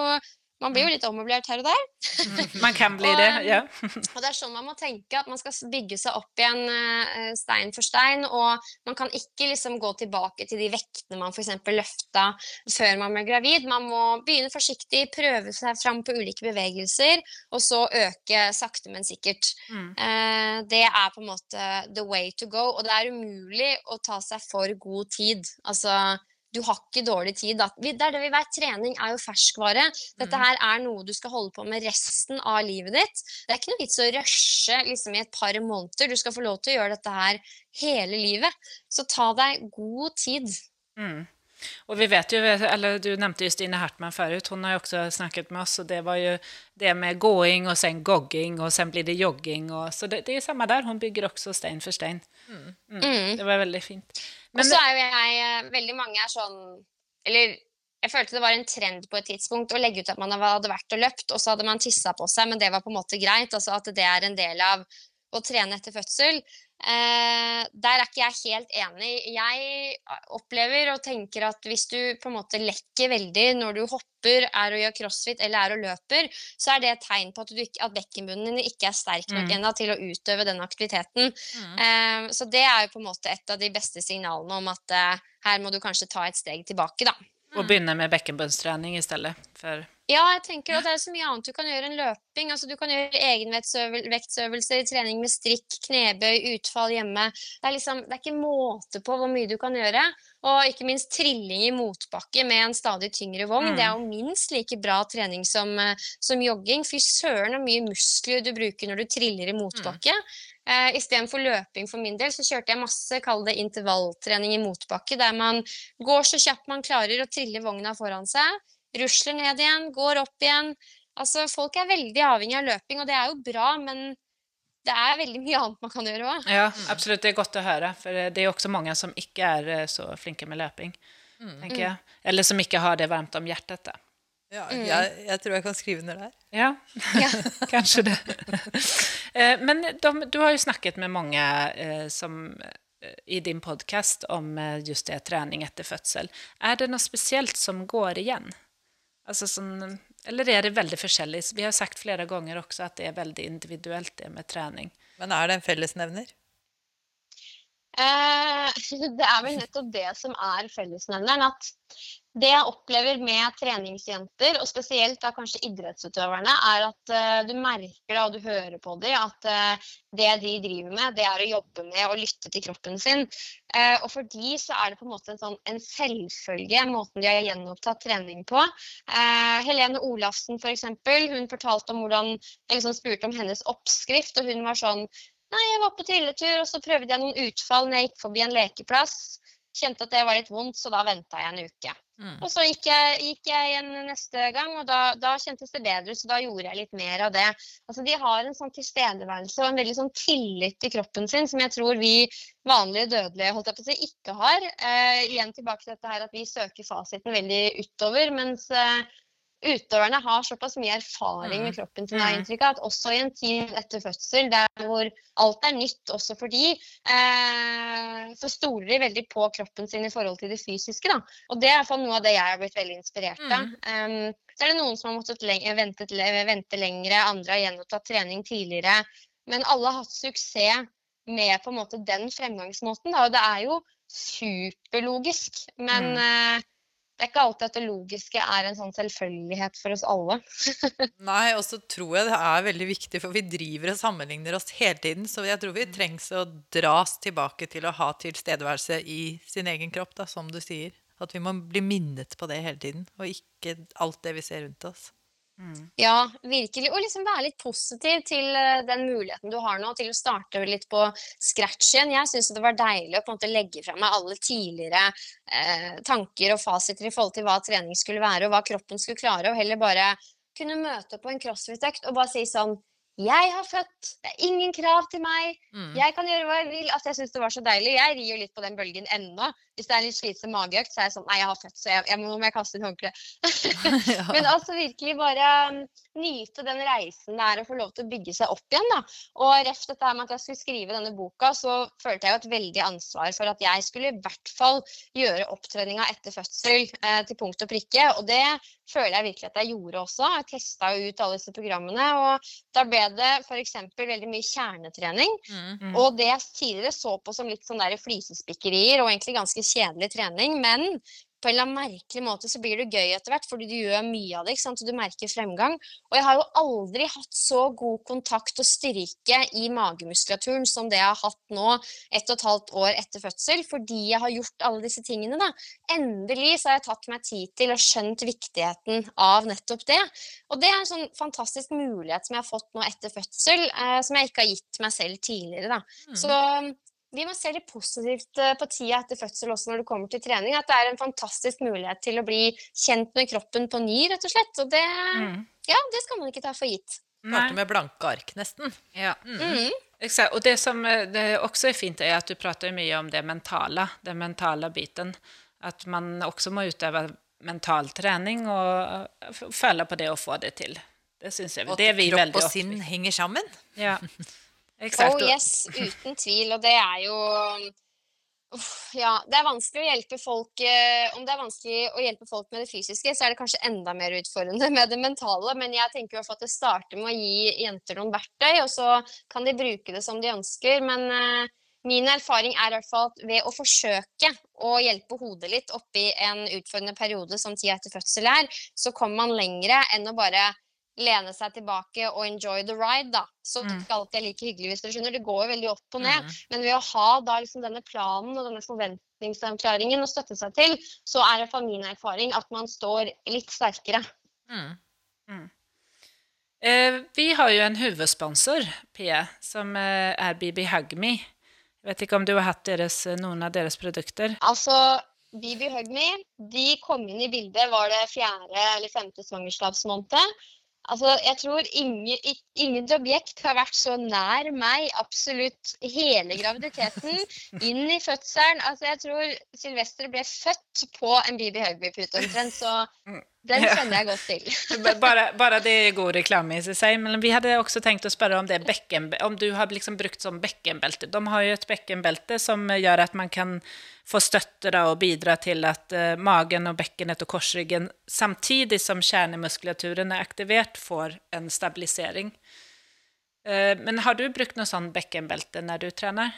man blir jo litt ommøblert her og der. Man kan bli Og, det, ja. Og det er sånn man må tenke, at man skal bygge seg opp igjen eh, stein for stein. Og man kan ikke liksom gå tilbake til de vektene man f.eks. løfta før man ble gravid. Man må begynne forsiktig, prøve seg fram på ulike bevegelser, og så øke sakte, men sikkert. Mm. Eh, det er på en måte the way to go. Og det er umulig å ta seg for god tid. Altså du har ikke dårlig tid. Da. Det er det vi vet. Trening er jo ferskvare. Dette her er noe du skal holde på med resten av livet ditt. Det er ikke noe vits å rushe liksom, i et par måneder. Du skal få lov til å gjøre dette her hele livet. Så ta deg god tid. Mm. Och vi vet ju, eller du nämnde ju Stina Hartman förut, hon har ju också snackat med oss och det var ju det med going och sen gogging och sen blir det jogging och så det, det är samma där, hon bygger också stein för stein. Mm. Det var väldigt fint. Og så er jo jeg eh, Veldig mange er sånn Eller jeg følte det var en trend på et tidspunkt å legge ut at man hadde vært og løpt, og så hadde man tissa på seg, men det var på en måte greit. Altså at det er en del av å trene etter fødsel. Eh, der er ikke jeg helt enig. Jeg opplever og tenker at hvis du på en måte lekker veldig når du hopper, er og gjør crossfit eller er og løper, så er det et tegn på at, du ikke, at bekkenbunnen din ikke er sterk nok Mm. ennå til å utøve den aktiviteten. Eh, så det er jo på en måte et av de beste signalene om at eh, her må du kanskje ta et steg tilbake, da. Och begynne med bekkenbunnstrening i stedet for Ja, jeg tenker at det er så mye annet du kan gjøre enn løping. Altså, du kan gjøre egenvektsøvelser, trening med strikk, knebøy, utfall hjemme. Det er, liksom, det er ikke måte på hvor mye du kan gjøre. Og ikke minst trilling i motbakke med en stadig tyngre vogn. Mm. Det er jo minst like bra trening som, eh, som jogging. Fy søren så mye muskler du bruker når du triller i motbakke. Eh, Istedenfor løping for min del, så kjørte jeg masse, kall det intervalltrening i motbakke, der man går så kjapt man klarer å trille vogna foran seg rusler ned igjen, går opp igjen. Altså, folk er veldig avhengig av løping, og det er jo bra, men det er veldig mye annet man kan gjøre òg. Ja, absolutt. Det er godt å høre. For det er også mange som ikke er eh, så flinke med løping. tenker jeg. Eller som ikke har det varmt om hjertet. Da. Ja, jeg, jeg tror jeg kan skrive under der. Ja, Ja. kanskje det. Eh, Men de, du har jo snakket med mange eh, som, eh, i din podkast om eh, just det, trening etter fødsel. Er det noe spesielt som går igjen? Altså sånn, eller er det veldig forskjellig? Vi har sagt flere ganger også at det er veldig individuelt, det med trening. Men er det en fellesnevner? Eh, det er vel nettopp det som er fellesnevneren. At det jeg opplever med treningsjenter, og spesielt da kanskje idrettsutøverne, er at uh, du merker og du hører på dem at uh, det de driver med, det er å jobbe med og lytte til kroppen sin. Uh, og for de så er det på en måte en, sånn, en selvfølge, måten de har gjenopptatt trening på. Helene Olafsen f.eks., for hun fortalte om hvordan jeg liksom spurte om hennes oppskrift, og hun var sånn Nei, jeg var på trilletur, og så prøvde jeg noen utfall når jeg gikk forbi en lekeplass. Kjente at det var litt vondt, så da venta jeg en uke. Mm. Og så gikk jeg, gikk jeg igjen neste gang, og da, da kjentes det bedre, ut, så da gjorde jeg litt mer av det. Altså, de har en sånn tilstedeværelse og en veldig sånn tillit til kroppen sin som jeg tror vi vanlige dødelige holdt jeg på å si, ikke har. Eh, igjen tilbake til dette her at vi søker fasiten veldig utover, mens eh, utøverne har såpass mye erfaring med kroppen sin, har Mm. inntrykk av, at også i en tid etter fødsel, der hvor alt er nytt også for de, eh, så stoler de veldig på kroppen sin i forhold til det fysiske. Da. Og det er i hvert fall noe av det jeg har blitt veldig inspirert av. Um, så er det noen som har måttet lenge, vente, vente lengre, andre har gjenopptatt trening tidligere. Men alle har hatt suksess med på en måte den fremgangsmåten. Da. Og det er jo superlogisk. Men Mm. eh, det er ikke alltid at det logiske er en sånn selvfølgelighet for oss alle. Nei, og så tror jeg det er veldig viktig, for vi driver og sammenligner oss hele tiden. Så jeg tror vi trengs å dras tilbake til å ha tilstedeværelse i sin egen kropp, da, som du sier. At vi må bli minnet på det hele tiden, og ikke alt det vi ser rundt oss. Ja, virkelig. Og liksom være litt positiv til eh, den muligheten du har nå, til å starte litt på scratch igjen. Jeg syns det var deilig å på en måte legge fra meg alle tidligere eh, tanker og fasiter i forhold til hva trening skulle være, og hva kroppen skulle klare, og heller bare kunne møte på en crossfit-økt og bare si sånn Jeg har født, det er ingen krav til meg, Mm. jeg kan gjøre hva jeg vil. Altså, jeg syns det var så deilig. Jeg rir jo litt på den bølgen ennå. Hvis det er litt slitsom mageøkt, så er jeg sånn Nei, jeg har født, så jeg, jeg må, må jeg kaste inn håndkleet. Ja. Men altså virkelig bare um, nyte den reisen det er å få lov til å bygge seg opp igjen. da. Og ref dette her med at jeg skulle skrive denne boka, så følte jeg jo et veldig ansvar for at jeg skulle i hvert fall gjøre opptreninga etter fødsel eh, til punkt og prikke. Og det føler jeg virkelig at jeg gjorde også. Jeg testa jo ut alle disse programmene, og da ble det f.eks. veldig mye kjernetrening. Mm. Mm. Og det jeg tidligere så på som litt sånn der flisespikkerier og egentlig ganske kjedelig trening, men på en eller annen merkelig måte så blir det gøy etter hvert, fordi du gjør mye av det, ikke sant? og du merker fremgang. Og jeg har jo aldri hatt så god kontakt og styrke i magemuskulaturen som det jeg har hatt nå ett og et halvt år etter fødsel, fordi jeg har gjort alle disse tingene. da. Endelig så har jeg tatt meg tid til og skjønt viktigheten av nettopp det. Og det er en sånn fantastisk mulighet som jeg har fått nå etter fødsel, eh, som jeg ikke har gitt meg selv tidligere. da. Mm. Så vi må se litt positivt eh, på tida etter fødsel også når det kommer til trening. At det er en fantastisk mulighet til å bli kjent med kroppen på ny, rett og slett. Og det, Mm. ja, det skal man ikke ta for gitt. Starte med blanke ark, nesten. Ja. Mm. Mm. Og det som eh, det også er fint, er at du prater mye om det mentale, den mentale biten. At man også må utøve mental trening og eh, føle på det å få det til. Det syns jeg. Og Det er at kropp og sinn henger sammen. Ja. Exakt. Oh yes, uten tvil. Og det er jo ja, det er vanskelig å hjelpe folk eh, Om det er vanskelig å hjelpe folk med det fysiske, så er det kanskje enda mer utfordrende med det mentale. Men jeg tenker jo at det starter med å gi jenter noen verktøy, og så kan de bruke det som de ønsker. Men eh, min erfaring er i hvert fall at ved å forsøke å hjelpe hodet litt oppi en utfordrende periode som tida etter fødsel er, så kommer man lengre enn å bare lene seg tilbake og enjoy the ride, da. Så det Mm. ikke alltid er like hyggelig, hvis dere skjønner. Det går jo veldig opp og ned. Mm. Men ved å ha da liksom denne planen og denne forventningsavklaringen å støtte seg til, så er det fra min erfaring at man står litt sterkere. Mm. Eh, vi har jo en hovedsponsor, Pia, som eh, är BB Hug Me. Jag vet ikke om du har hatt deres, noen av deres produkter? Altså, BB Hug Me, de kom inn i bildet, var det fjerde eller femte svangerskapsmåned. Altså, jeg tror ingen, ingen, objekt har vært så nær meg absolutt hele graviditeten, inn i fødselen. Altså, jeg tror Silvester ble født på en Bibi Høgby-pute omtrent, så den kjenner jeg godt til. bare, Bara, bara det er god reklame i seg Men vi hadde også tenkt å spørre om det bäcken, om du har liksom brukt som bekkenbelte. De har jo et bekkenbelte som gjør at man kan få støtte da, og bidra til at uh, magen og bekkenet og korsryggen samtidig som kjernemuskulaturen er aktivert, får en stabilisering. Uh, men har du brukt noe sånn bekkenbelte når du tränar?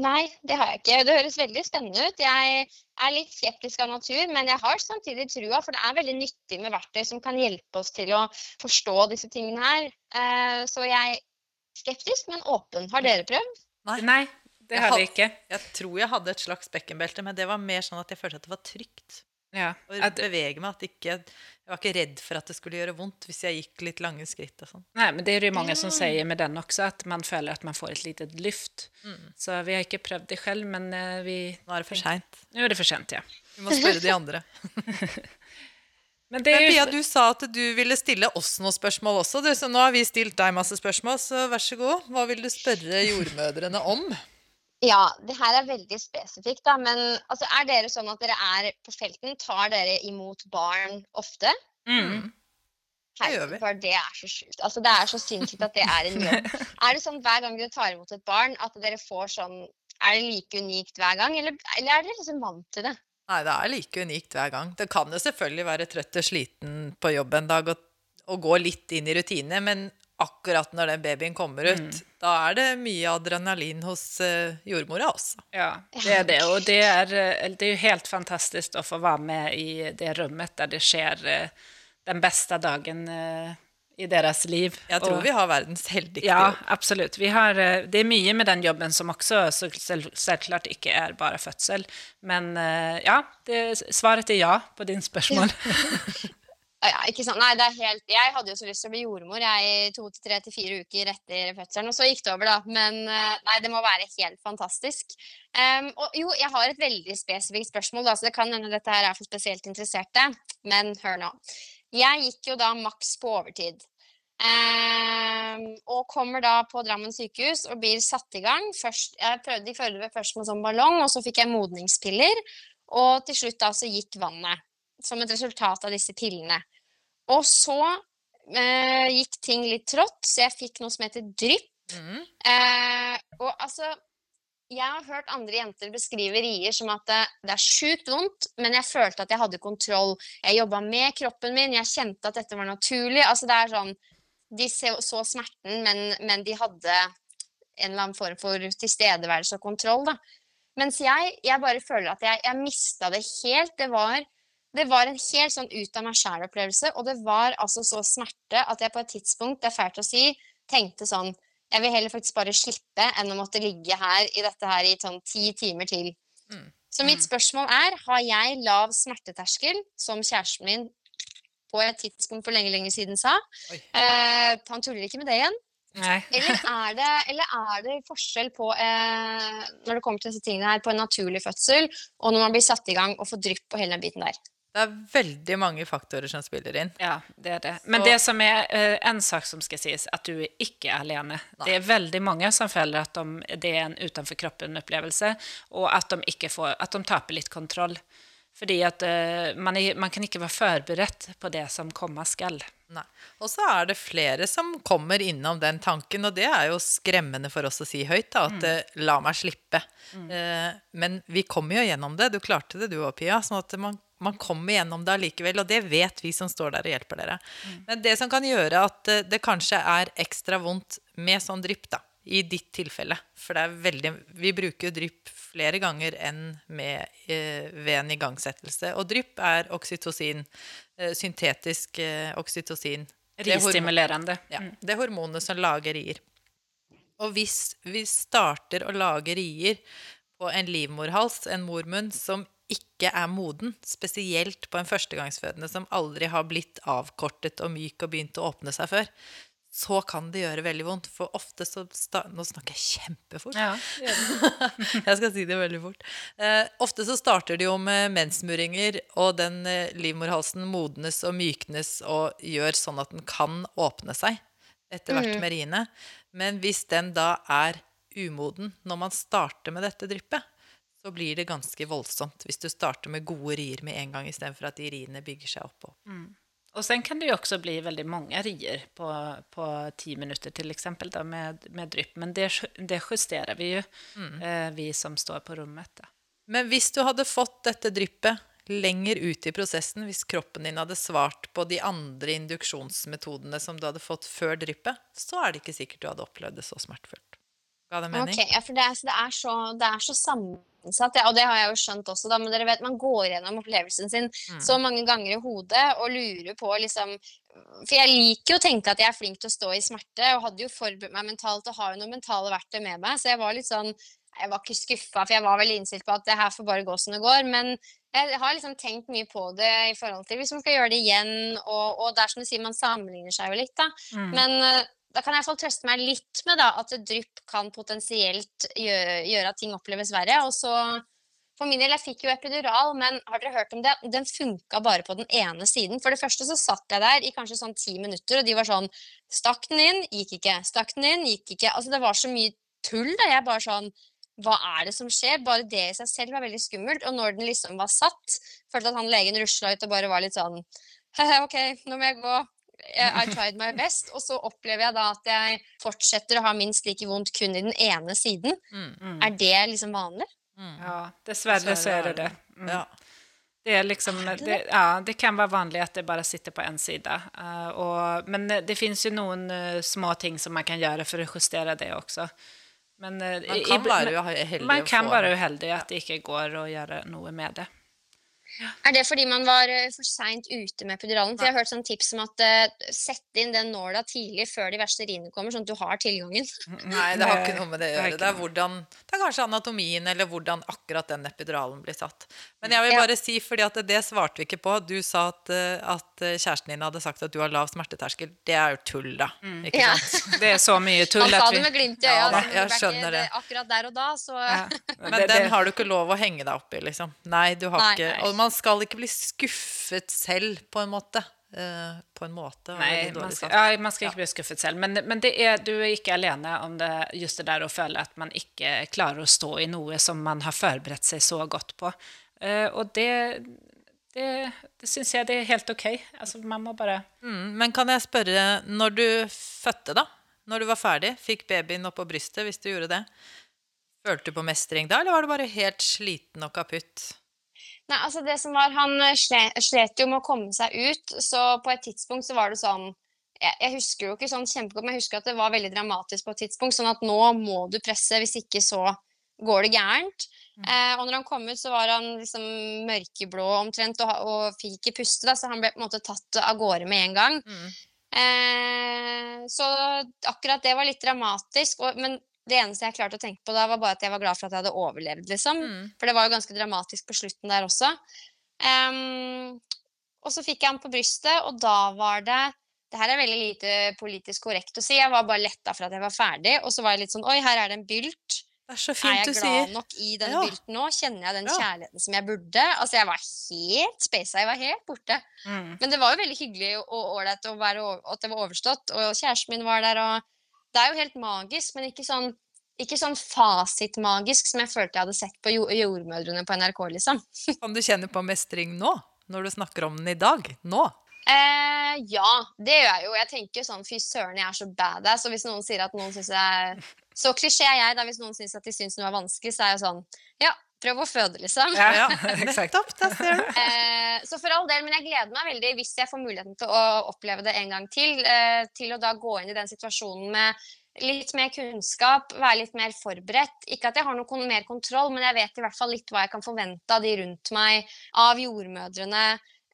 Nei, det har jeg ikke. Det høres veldig spennende ut. Jeg er litt skeptisk av natur, men jeg har samtidig trua, for det er veldig nyttig med verktøy som kan hjelpe oss til å forstå disse tingene her. Eh, Så jeg er skeptisk, men åpen. Har dere prøvd? Nei. Nei det har- vi ikke. Jeg tror jeg hadde et slags bekkenbelte, men det var mer sånn at jeg følte at det var trygt. Ja, Å bevege meg. At ikke, jeg var ikke redd for at det skulle gjøre vondt hvis jeg gikk litt lange skritt og sånn. Nei, men det er det jo mange som sier med den også, at man føler at man får et litet lyft. Mm. Så vi har ikke prøvd det selv, men eh, vi... Nå er det for seint. Nå er det for sent, ja. Vi må spørre de andre. Men det Men Pia, du sa at du ville stille oss noen spørsmål også. Du, så nå har vi stilt deg masse spørsmål, så vær så god. Hva vil du spørre jordmødrene om? Ja, det her er veldig spesifikt, da. Men altså, er dere sånn at dere er på felten? Tar dere imot barn ofte? Mm. Det gjør vi. Herregud, bare det er så sjukt. Altså, det er så sinnssykt at det er en jobb. Er det sånn hver gang dere tar imot et barn, at dere får sånn Er det like unikt hver gang, eller, eller er dere liksom vant til det? Nei, det er like unikt hver gang. Det kan jo selvfølgelig være trøtt og sliten på jobb en dag og, og gå litt inn i rutine, men akkurat når den babyen kommer ut, da er det mye adrenalin hos uh, jordmora også. Ja, det er det. Og det er, eh, det er, jo helt fantastisk å få være med i det rummet der det skjer uh, den beste dagen uh, i deres liv. Jeg tror og, vi har verdens heldigste Ja, jobb. Ja, Vi har, eh, det er mye med den jobben som også så, själv- självklart inte är bara födsel. Men eh, ja, det, svaret er ja på din spørsmål. Ja, ikke sant? Nei, det er helt Jeg hadde jo så lyst til å bli jordmor jeg i to til tre til fire uker etter fødselen, og så gikk det over, da. Men eh, nei, det må være helt fantastisk. Um, og jo, jeg har et veldig spesifikt spørsmål, da, så det kan hende dette her er for spesielt interesserte. Men hør nå. Jeg gikk jo da maks på overtid. Um, og kommer da på Drammen sykehus og blir satt i gang. Først, jeg prøvde de fødte først med sånn ballong, og så fikk jeg modningspiller. Og til slutt da så gikk vannet som et resultat av disse pillene. Og så eh, gikk ting litt trått, så jeg fikk noe som heter drypp. Mm. Eh, og altså Jeg har hørt andre jenter beskrive rier som at det, det er sjukt vondt, men jeg følte at jeg hadde kontroll. Jeg jobba med kroppen min, jeg kjente at dette var naturlig. Altså det er sånn De så, så smerten, men, men de hadde en eller annen form for tilstedeværelse og kontroll, da. Mens jeg, jeg bare føler at jeg, jeg mista det helt. Det var, det var en helt sånn ut av meg sjæl-opplevelse, og det var altså så smerte at jeg på et tidspunkt, det er fælt å si, tenkte sånn Jeg vil heller faktisk bare slippe enn å måtte ligge her i dette her i sånn ti timer til. Mm. Så mitt spørsmål er, har jeg lav smerteterskel, som kjæresten min på et tidspunkt for lenge, lenge siden sa? Eh, han tuller ikke med det igjen. Nej. Eller er det, eller er det forskjell på, eh, når det kommer til disse tingene her, på en naturlig fødsel, og når man blir satt i gang og får drypp på hele den biten der? Det er veldig mange faktorer som spiller inn. Ja, det er det. Men Så- det som er eh, en sak som skal sies, at du ikke er alene. Det er veldig mange som føler at de, det er en utenfor kroppen-opplevelse, og at de, ikke får, at de taper litt kontroll. Fordi at eh, man, er, man kan ikke være forberedt på det som komme skal. Nei. Og så er det flere som kommer innom den tanken, og det er jo skremmende for oss å si høyt, da, at mm. la meg slippe. Eh, men vi kommer jo gjennom det. Du klarte det du òg, Pia. sånn at man, man kommer gjennom det allikevel, og det vet vi som står der og hjelper dere. Men det som kan gjøre at eh, det kanskje er ekstra vondt med sånn drypp, da, i ditt tilfelle. For det er veldig Vi bruker jo drypp flere ganger enn med, eh, ved en igangsettelse. Og drypp er oksytocin. Eh, syntetisk eh, oksytocin. Det er hormon- Ristimulerende. ja, det er hormonet som lager rier. Og hvis vi starter å lage rier på en livmorhals, en mormunn, som ikke er moden, spesielt på en førstegangsfødende som aldri har blitt avkortet og myk og begynt å åpne seg før, så kan det gjøre veldig vondt. For ofte så Nå snakker jeg kjempefort. Ja. Jeg skal si det veldig fort. Eh, ofte så starter det jo med mensmuringer, og den eh, livmorhalsen modnes og myknes og gjør sånn at den kan åpne seg etter hvert med riene. Men hvis den da er umoden når man starter med dette dryppet, så blir det ganske voldsomt hvis du starter med gode rier med en gang istedenfor at de riene bygger seg opp. og Mm. Og sen kan det jo også bli veldig mange rier på, på ti minutter, f.eks. med, med drypp. Men det, det justerer vi ju, eh, vi som står på rommet. Da. Men hvis du hadde fått dette dryppet lenger ut i prosessen, hvis kroppen din hadde svart på de andre induksjonsmetodene som du hadde fått før dryppet, så er det ikke sikkert du hadde opplevd det så smertefullt. Ga det mening? Okay, ja, for det så det er så, det er så sammensatt, ja, og det har jeg jo skjønt også, da, men dere vet, man går gjennom opplevelsen sin så mange ganger i hodet og lurer på liksom For jeg liker jo å tenke at jeg er flink til å stå i smerte, og hadde jo forberedt meg mentalt og har jo noen mentale verktøy med meg, så jeg var litt sånn Jeg var ikke skuffa, for jeg var veldig innstilt på at det her får bare gå som det går, men jeg har liksom tenkt mye på det i forhold til hvis man skal gjøre det igjen, og, og det er som du sier, man sammenligner seg jo litt, da. Men eh, da kan jeg i hvert fall trøste meg litt med da, at drypp kan potensielt gjøre, gjøre at ting oppleves verre. Og så for min del, jeg fikk jo epidural, men har dere hørt om det? Den funka bare på den ene siden. For det første så satt jeg der i kanskje sånn ti minutter, og de var sånn Stakk den inn, gikk ikke. Stakk den inn, gikk ikke. Altså det var så mye tull da. Jeg bare sånn Hva er det som skjer? Bare det i seg selv var veldig skummelt. Og når den liksom var satt, følte at han legen rusla ut og bare var litt sånn OK, nå må jeg gå. I tried my best. Og så opplever jeg da at jeg fortsetter å ha minst like vondt kun i den ene siden. Mm. Er det liksom vanlig? Ja, dessverre så er det det. Mm. Ja. Det, er liksom, det, ja, det kan være vanlig at det bare sitter på en sida. Uh, og, men det fins jo noen uh, små ting som man kan gjøre for å justere det også. Men, uh, Man kan i- være uheldig Man kan være uheldig at det ikke går å gjøre noe med det. Er det fordi man var eh, for seint ute med epiduralen? For jeg har hørt sånn tips om at uh, sette inn den nåla tidlig før de verste riene kommer, sånn at du har tilgangen. Nei, det har ikke noe med det å gjøre. Det er, hvordan, det er kanskje anatomien eller hvordan akkurat den epiduralen blir satt. Men jeg vil Ja. bare si, fordi at det svarte vi ikke på. Du sa at, eh, at kjæresten din hadde sagt at du har lav smerteterskel. Det er jo tull, da. Ikke Ja. sant? Det er så mye Han tull sa at det med glimt i øyet. Ja, altså, jeg skjønner det. Akkurat der og da, så ja. Men den har du ikke lov å henge deg opp i, liksom. Nei, du har Nei, ikke nei. Og man skal ikke bli skuffet selv, på en måte. Eh, på en måte. Nei, man skal, ja, man skal ikke bli skuffet selv. Men, men det er, du er ikke alene om det, just det der å føle at man ikke klarer å stå i noe som man har forberedt seg så godt på. Eh, og det, det, det syns jeg det er helt OK. Altså, man må bare Mm, men kan jeg spørre, når du fødte, da? Når du var ferdig, fikk babyen opp på brystet, hvis du gjorde det, følte du på mestring da, eller var du bare helt sliten og kaputt? Nei, altså det som var, Han eh, slet jo med å komme seg ut, så på et tidspunkt så var det sånn jeg, jeg husker jo ikke sånn kjempegodt, men jeg husker at det var veldig dramatisk på et tidspunkt. Sånn at nå må du presse, hvis ikke så går det gærent. Eh, og når han kom ut, så var han liksom mørkeblå omtrent og, og fikk ikke puste, da, så han ble på en måte tatt av gårde med en gang. Mm. Eh, så akkurat det var litt dramatisk. Og, men det eneste jeg klarte å tenke på da, var bare at jeg var glad for at jeg hadde overlevd, liksom. Mm. For det var jo ganske dramatisk på slutten der også. Um, og så fikk jeg han på brystet, og da var det Det her er veldig lite politisk korrekt å si. Jeg var bare letta for at jeg var ferdig, og så var jeg litt sånn Oi, her er det en bylt. Det er så fint Er jeg glad sier. nok i denne Ja. bylten nå? Kjenner jeg den Ja. kjærligheten som jeg burde? Altså, jeg var helt spasa. Jeg var helt borte. mm. Men det var jo veldig hyggelig og ålreit at det var overstått, og kjæresten min var der, og det er jo helt magisk, men ikke sånn ikke sånn fasitmagisk som jeg følte jeg hadde sett på Jordmødrene på NRK, liksom. Kan du kjenne på mestring nå? Når du snakker om den i dag? Nå? Eh, ja, det gjør jeg jo. Jeg tenker sånn fy søren, jeg er så badass. Og hvis noen sier at noen syns jeg Så klisjé er jeg, da. Hvis noen syns at de syns noe er vanskelig, så er jeg sånn Ja, prøv å føde, liksom. Ja, Ja, nettopp. Der ser du. Eh, så for all del, men jeg gleder meg veldig hvis jeg får muligheten til å oppleve det en gang til. Eh, til å da gå inn i den situasjonen med litt mer kunnskap, være litt mer forberedt. Ikke at jeg har noe mer kontroll, men jeg vet i hvert fall litt hva jeg kan forvente av de rundt meg, av jordmødrene.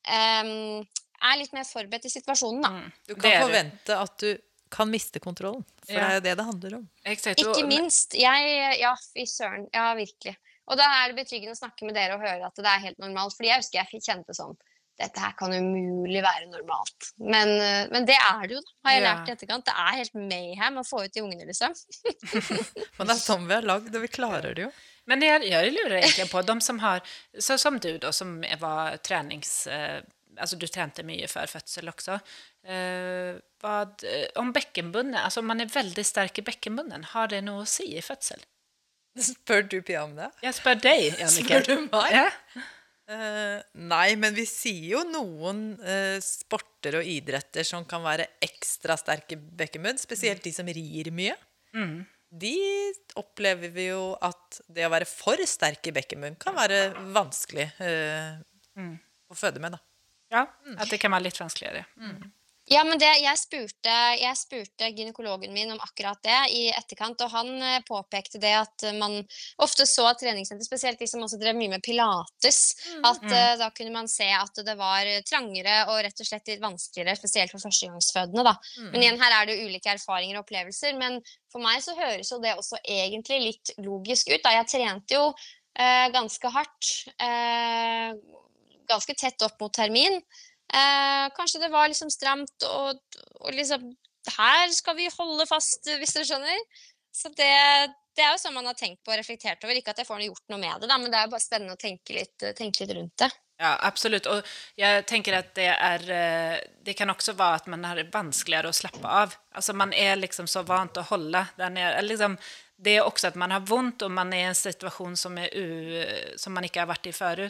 Um, er litt mer forberedt i situasjonen, da. Mm. Du kan forvente at du kan miste kontrollen. For Ja. det er jo det det handler om. Exakt. Ikke minst. Jeg Ja, fy søren. Ja, virkelig. Og da er det betryggende å snakke med dere og høre at det er helt normalt. Fordi jeg husker jeg kjente sånn Dette her kan umulig være normalt. Men, eh, men det er det jo, da, har jeg Ja. lært i etterkant. Det er helt mayhem å få ut de ungene, liksom. Men det er sånn vi har lagd, og vi klarer det jo. Men jeg, jeg lurer egentlig på de som har, så som du da, som var trenings... Eh, altså du trente mye før fødsel også. Eh, vad, om bekkenbunnen, altså om man er veldig sterk i bekkenbunnen, har det noe å si i fødsel? Spør du Pia om det? Jeg spør deg, Jannicke. Spør du meg? Ja? Uh, nei, men vi sier jo noen uh, sporter og idretter som kan være ekstra sterke bekkenbunn, spesielt de som rir mye. De opplever vi jo at det å være for sterk i bekkemunn kan være vanskelig eh, å føde med, da. ja, at det kan være litt vanskeligere. Ja, men det, jeg, spurte, jeg spurte gynekologen min om akkurat det i etterkant, og han eh, påpekte det at man ofte så at treningssenter, spesielt de som også drev mye med pilates, at eh, da kunne man se at det var trangere og rett og slett litt vanskeligere, spesielt for førstegangsfødende. da. Men igjen, her er det jo ulike erfaringer og opplevelser, men for meg så høres jo det også egentlig litt logisk ut. da. Jeg trente jo uh, ganske hardt, uh, ganske tett opp mot termin. Eh, kanskje det var liksom stramt, og, og liksom Her skal vi holde fast, hvis dere skjønner. Så det, det er jo sånn man har tenkt på og reflektert over. Ikke at jeg får gjort noe med det, da, men det er jo bare spennende å tenke litt, tenke litt rundt det. Ja, absolutt. Og jeg tenker at det er eh, Det kan også være at man har vanskeligere å slappe av. Altså man er liksom så vant å holde der nede. Liksom, det er også at man har vondt, og man er i en situasjon som, er u, som man ikke har vært i før.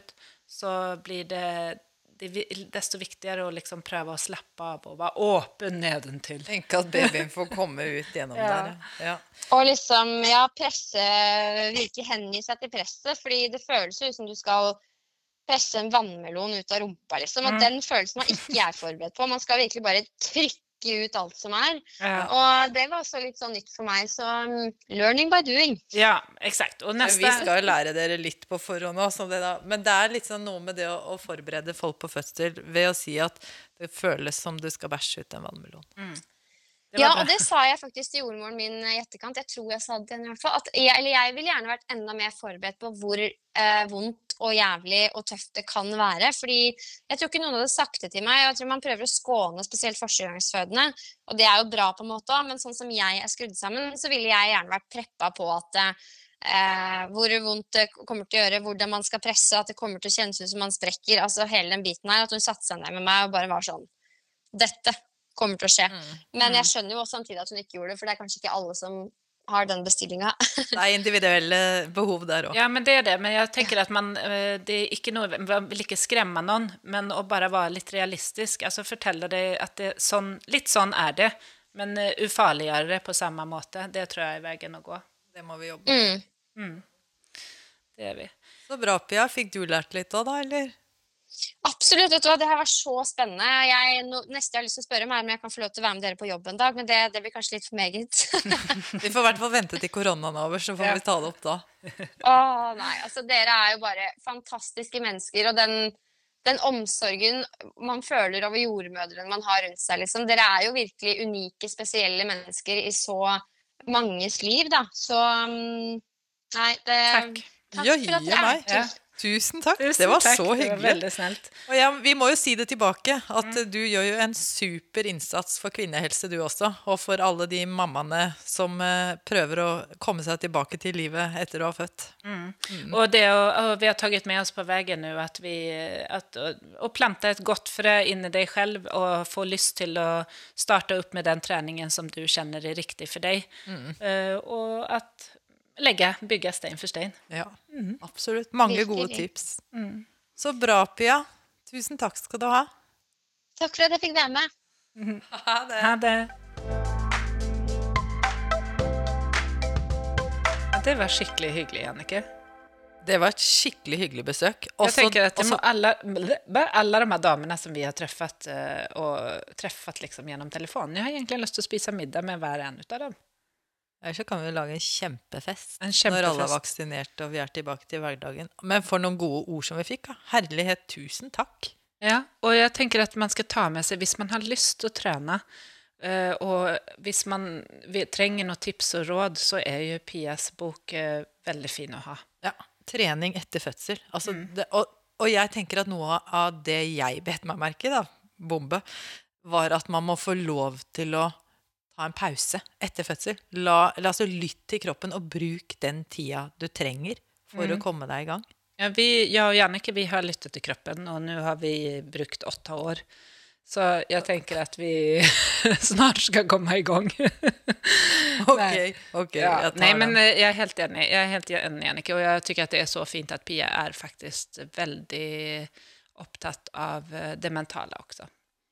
Så blir det, er desto viktigere å liksom prøve å slappe av og være åpen nedentil. Tenk at babyen får komme ut gjennom Ja. der. Ja. Og liksom, ja, presse Virke hengi seg til presset, fordi det føles jo som du skal presse en vannmelon ut av rumpa, liksom. Og den følelsen man ikke er forberedt på. Man skal virkelig bare trykke ut alt som er. Ja, Og det var også litt sånn nytt for meg, så um, learning by doing. ja eksakt. Og neste... Vi skal jo lære dere litt på forhånd òg, det da. men det er litt sånn noe med det å, å forberede folk på fødsel ved å si at det føles som du skal bæsje ut en vannmelon. var Ja, og det sa jeg faktisk til jordmoren min i etterkant. Jeg tror jeg sa det i hvert fall. At jeg, eller jeg ville gjerne vært enda mer forberedt på hvor eh, vondt og jævlig og tøft det kan være. Fordi jeg tror ikke noen hadde sagt det til meg. Jeg tror man prøver å skåne spesielt førstegangsfødende. Og det er jo bra på en måte men sånn som jeg er skrudd sammen, så ville jeg gjerne vært preppa på at eh, hvor vondt det kommer til å gjøre, hvordan man skal presse, at det kommer til å kjennes ut som man sprekker. Altså hele den biten her. At hun satte seg ned med meg og bare var sånn Dette kommer til å skje. Men jeg skjønner jo også samtidig at hun ikke gjorde det, for det er kanskje ikke alle som har den bestillinga. Det er individuelle behov der òg. Ja, men det er det. Men jeg tenker at man, eh, det er ikke noe, man vil ikke skremme noen, men å bare være litt realistisk. Altså fortelle det at det, sånn, litt sånn er det, men uh, ufarliggjøre det på samme måte. Det tror jeg er veien å gå. Det må vi jobbe med. Mm. Det er vi. Så bra, Pia. Fikk du lært litt òg, da, eller? Absolutt. vet du hva, Det her var så spennende. Jeg, no, neste jeg har lyst til å spørre om er om jeg kan få lov til å være med dere på jobb en dag, men det, det blir kanskje litt for meget. Vi får i hvert fall vente til koronaen er over, så får Ja. vi ta det opp da. Å nei, altså dere er jo bare fantastiske mennesker, og den, den omsorgen man føler over jordmødrene man har rundt seg, liksom. Dere er jo virkelig unike, spesielle mennesker i så manges liv, da. Så mm, nei, det Takk. Takk Jøye for at dere er meg. Tusen takk. Tusen det var takk. så Det var hyggelig. veldig snilt. Og ja, vi må jo si det tilbake, at du gjør jo en super innsats for kvinnehelse, du også. Og for alle de mammaene som eh, prøver å komme seg tilbake til livet etter å ha født. Og, det, og, og vi har tatt med oss på veien nå at vi at, Å planta ett gott frö in i dig själv och få lyst til å starte opp med den treningen som du kjenner er riktig for deg. Uh, og att lägga, bygge stein for stein. Ja, absolutt. Mange Virkelig. gode tips. Så bra, Pia. Tusen takk skal du ha. Takk for at jeg fikk være med. Ha det. Ha det. Det var skikkelig hyggelig, Jannicke. Det var et skikkelig hyggelig besøk. Jag Også- jeg tenker at også- alle, alla, alla de her damene som vi har truffet, eh, och träffat liksom gjennom telefon, Jeg har egentlig lyst til å spise middag med hver en av dem. Ellers så kan vi jo lage en kjempefest, En når alle er vaksinert og vi er tilbake til hverdagen. Men for noen gode ord som vi fikk. Da. Herlighet, tusen takk. Ja, og jeg tenker at man skal ta med seg hvis man har lyst til å trene. eh, og hvis man trenger noen tips og råd, så er jo Pias bok eh, veldig fin å ha. Ja, trening etter fødsel. Altså, Mm. det, og, og jeg tenker at noe av det jeg bet meg merke i, da, bombe, var at man må få lov til å ta en pause etter fødsel. La, la altså Lytt til kroppen, og bruk den tida du trenger for Mm. å komme deg i gang. Ja, vi, jeg og Jannicke vi har lyttet til kroppen, og nå har vi brukt åtte år. Så jeg tenker at vi snart skal komme i gang. Ok, Nei. ok, Ja, nej, men jeg er helt enig. jeg er helt enig, Jannicke. Og jeg syns det er så fint at Pia er faktisk veldig opptatt av eh, det mentale også.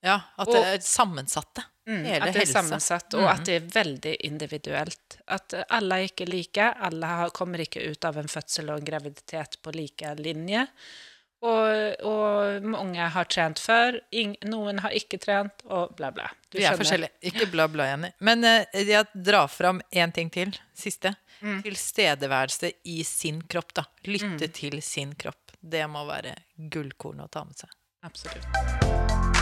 Ja, at det er sammensatte. Mm, att det er sammensatt, og at Mm. att det er veldig individuelt. At alle er ikke like. Alle kommer ikke ut av en fødsel og en graviditet på like linje. Og, og mange har trent før, noen någon har ikke trent, og bla bla. Du Vi er forskjellige. Ikke bla, bla, Jenny. Men uh, jeg drar fram én ting til. Siste. Mm. Tilstedeværelse i sin kropp. da. Lytte til sin kropp. Det må være gullkorn å ta med seg. Absolut.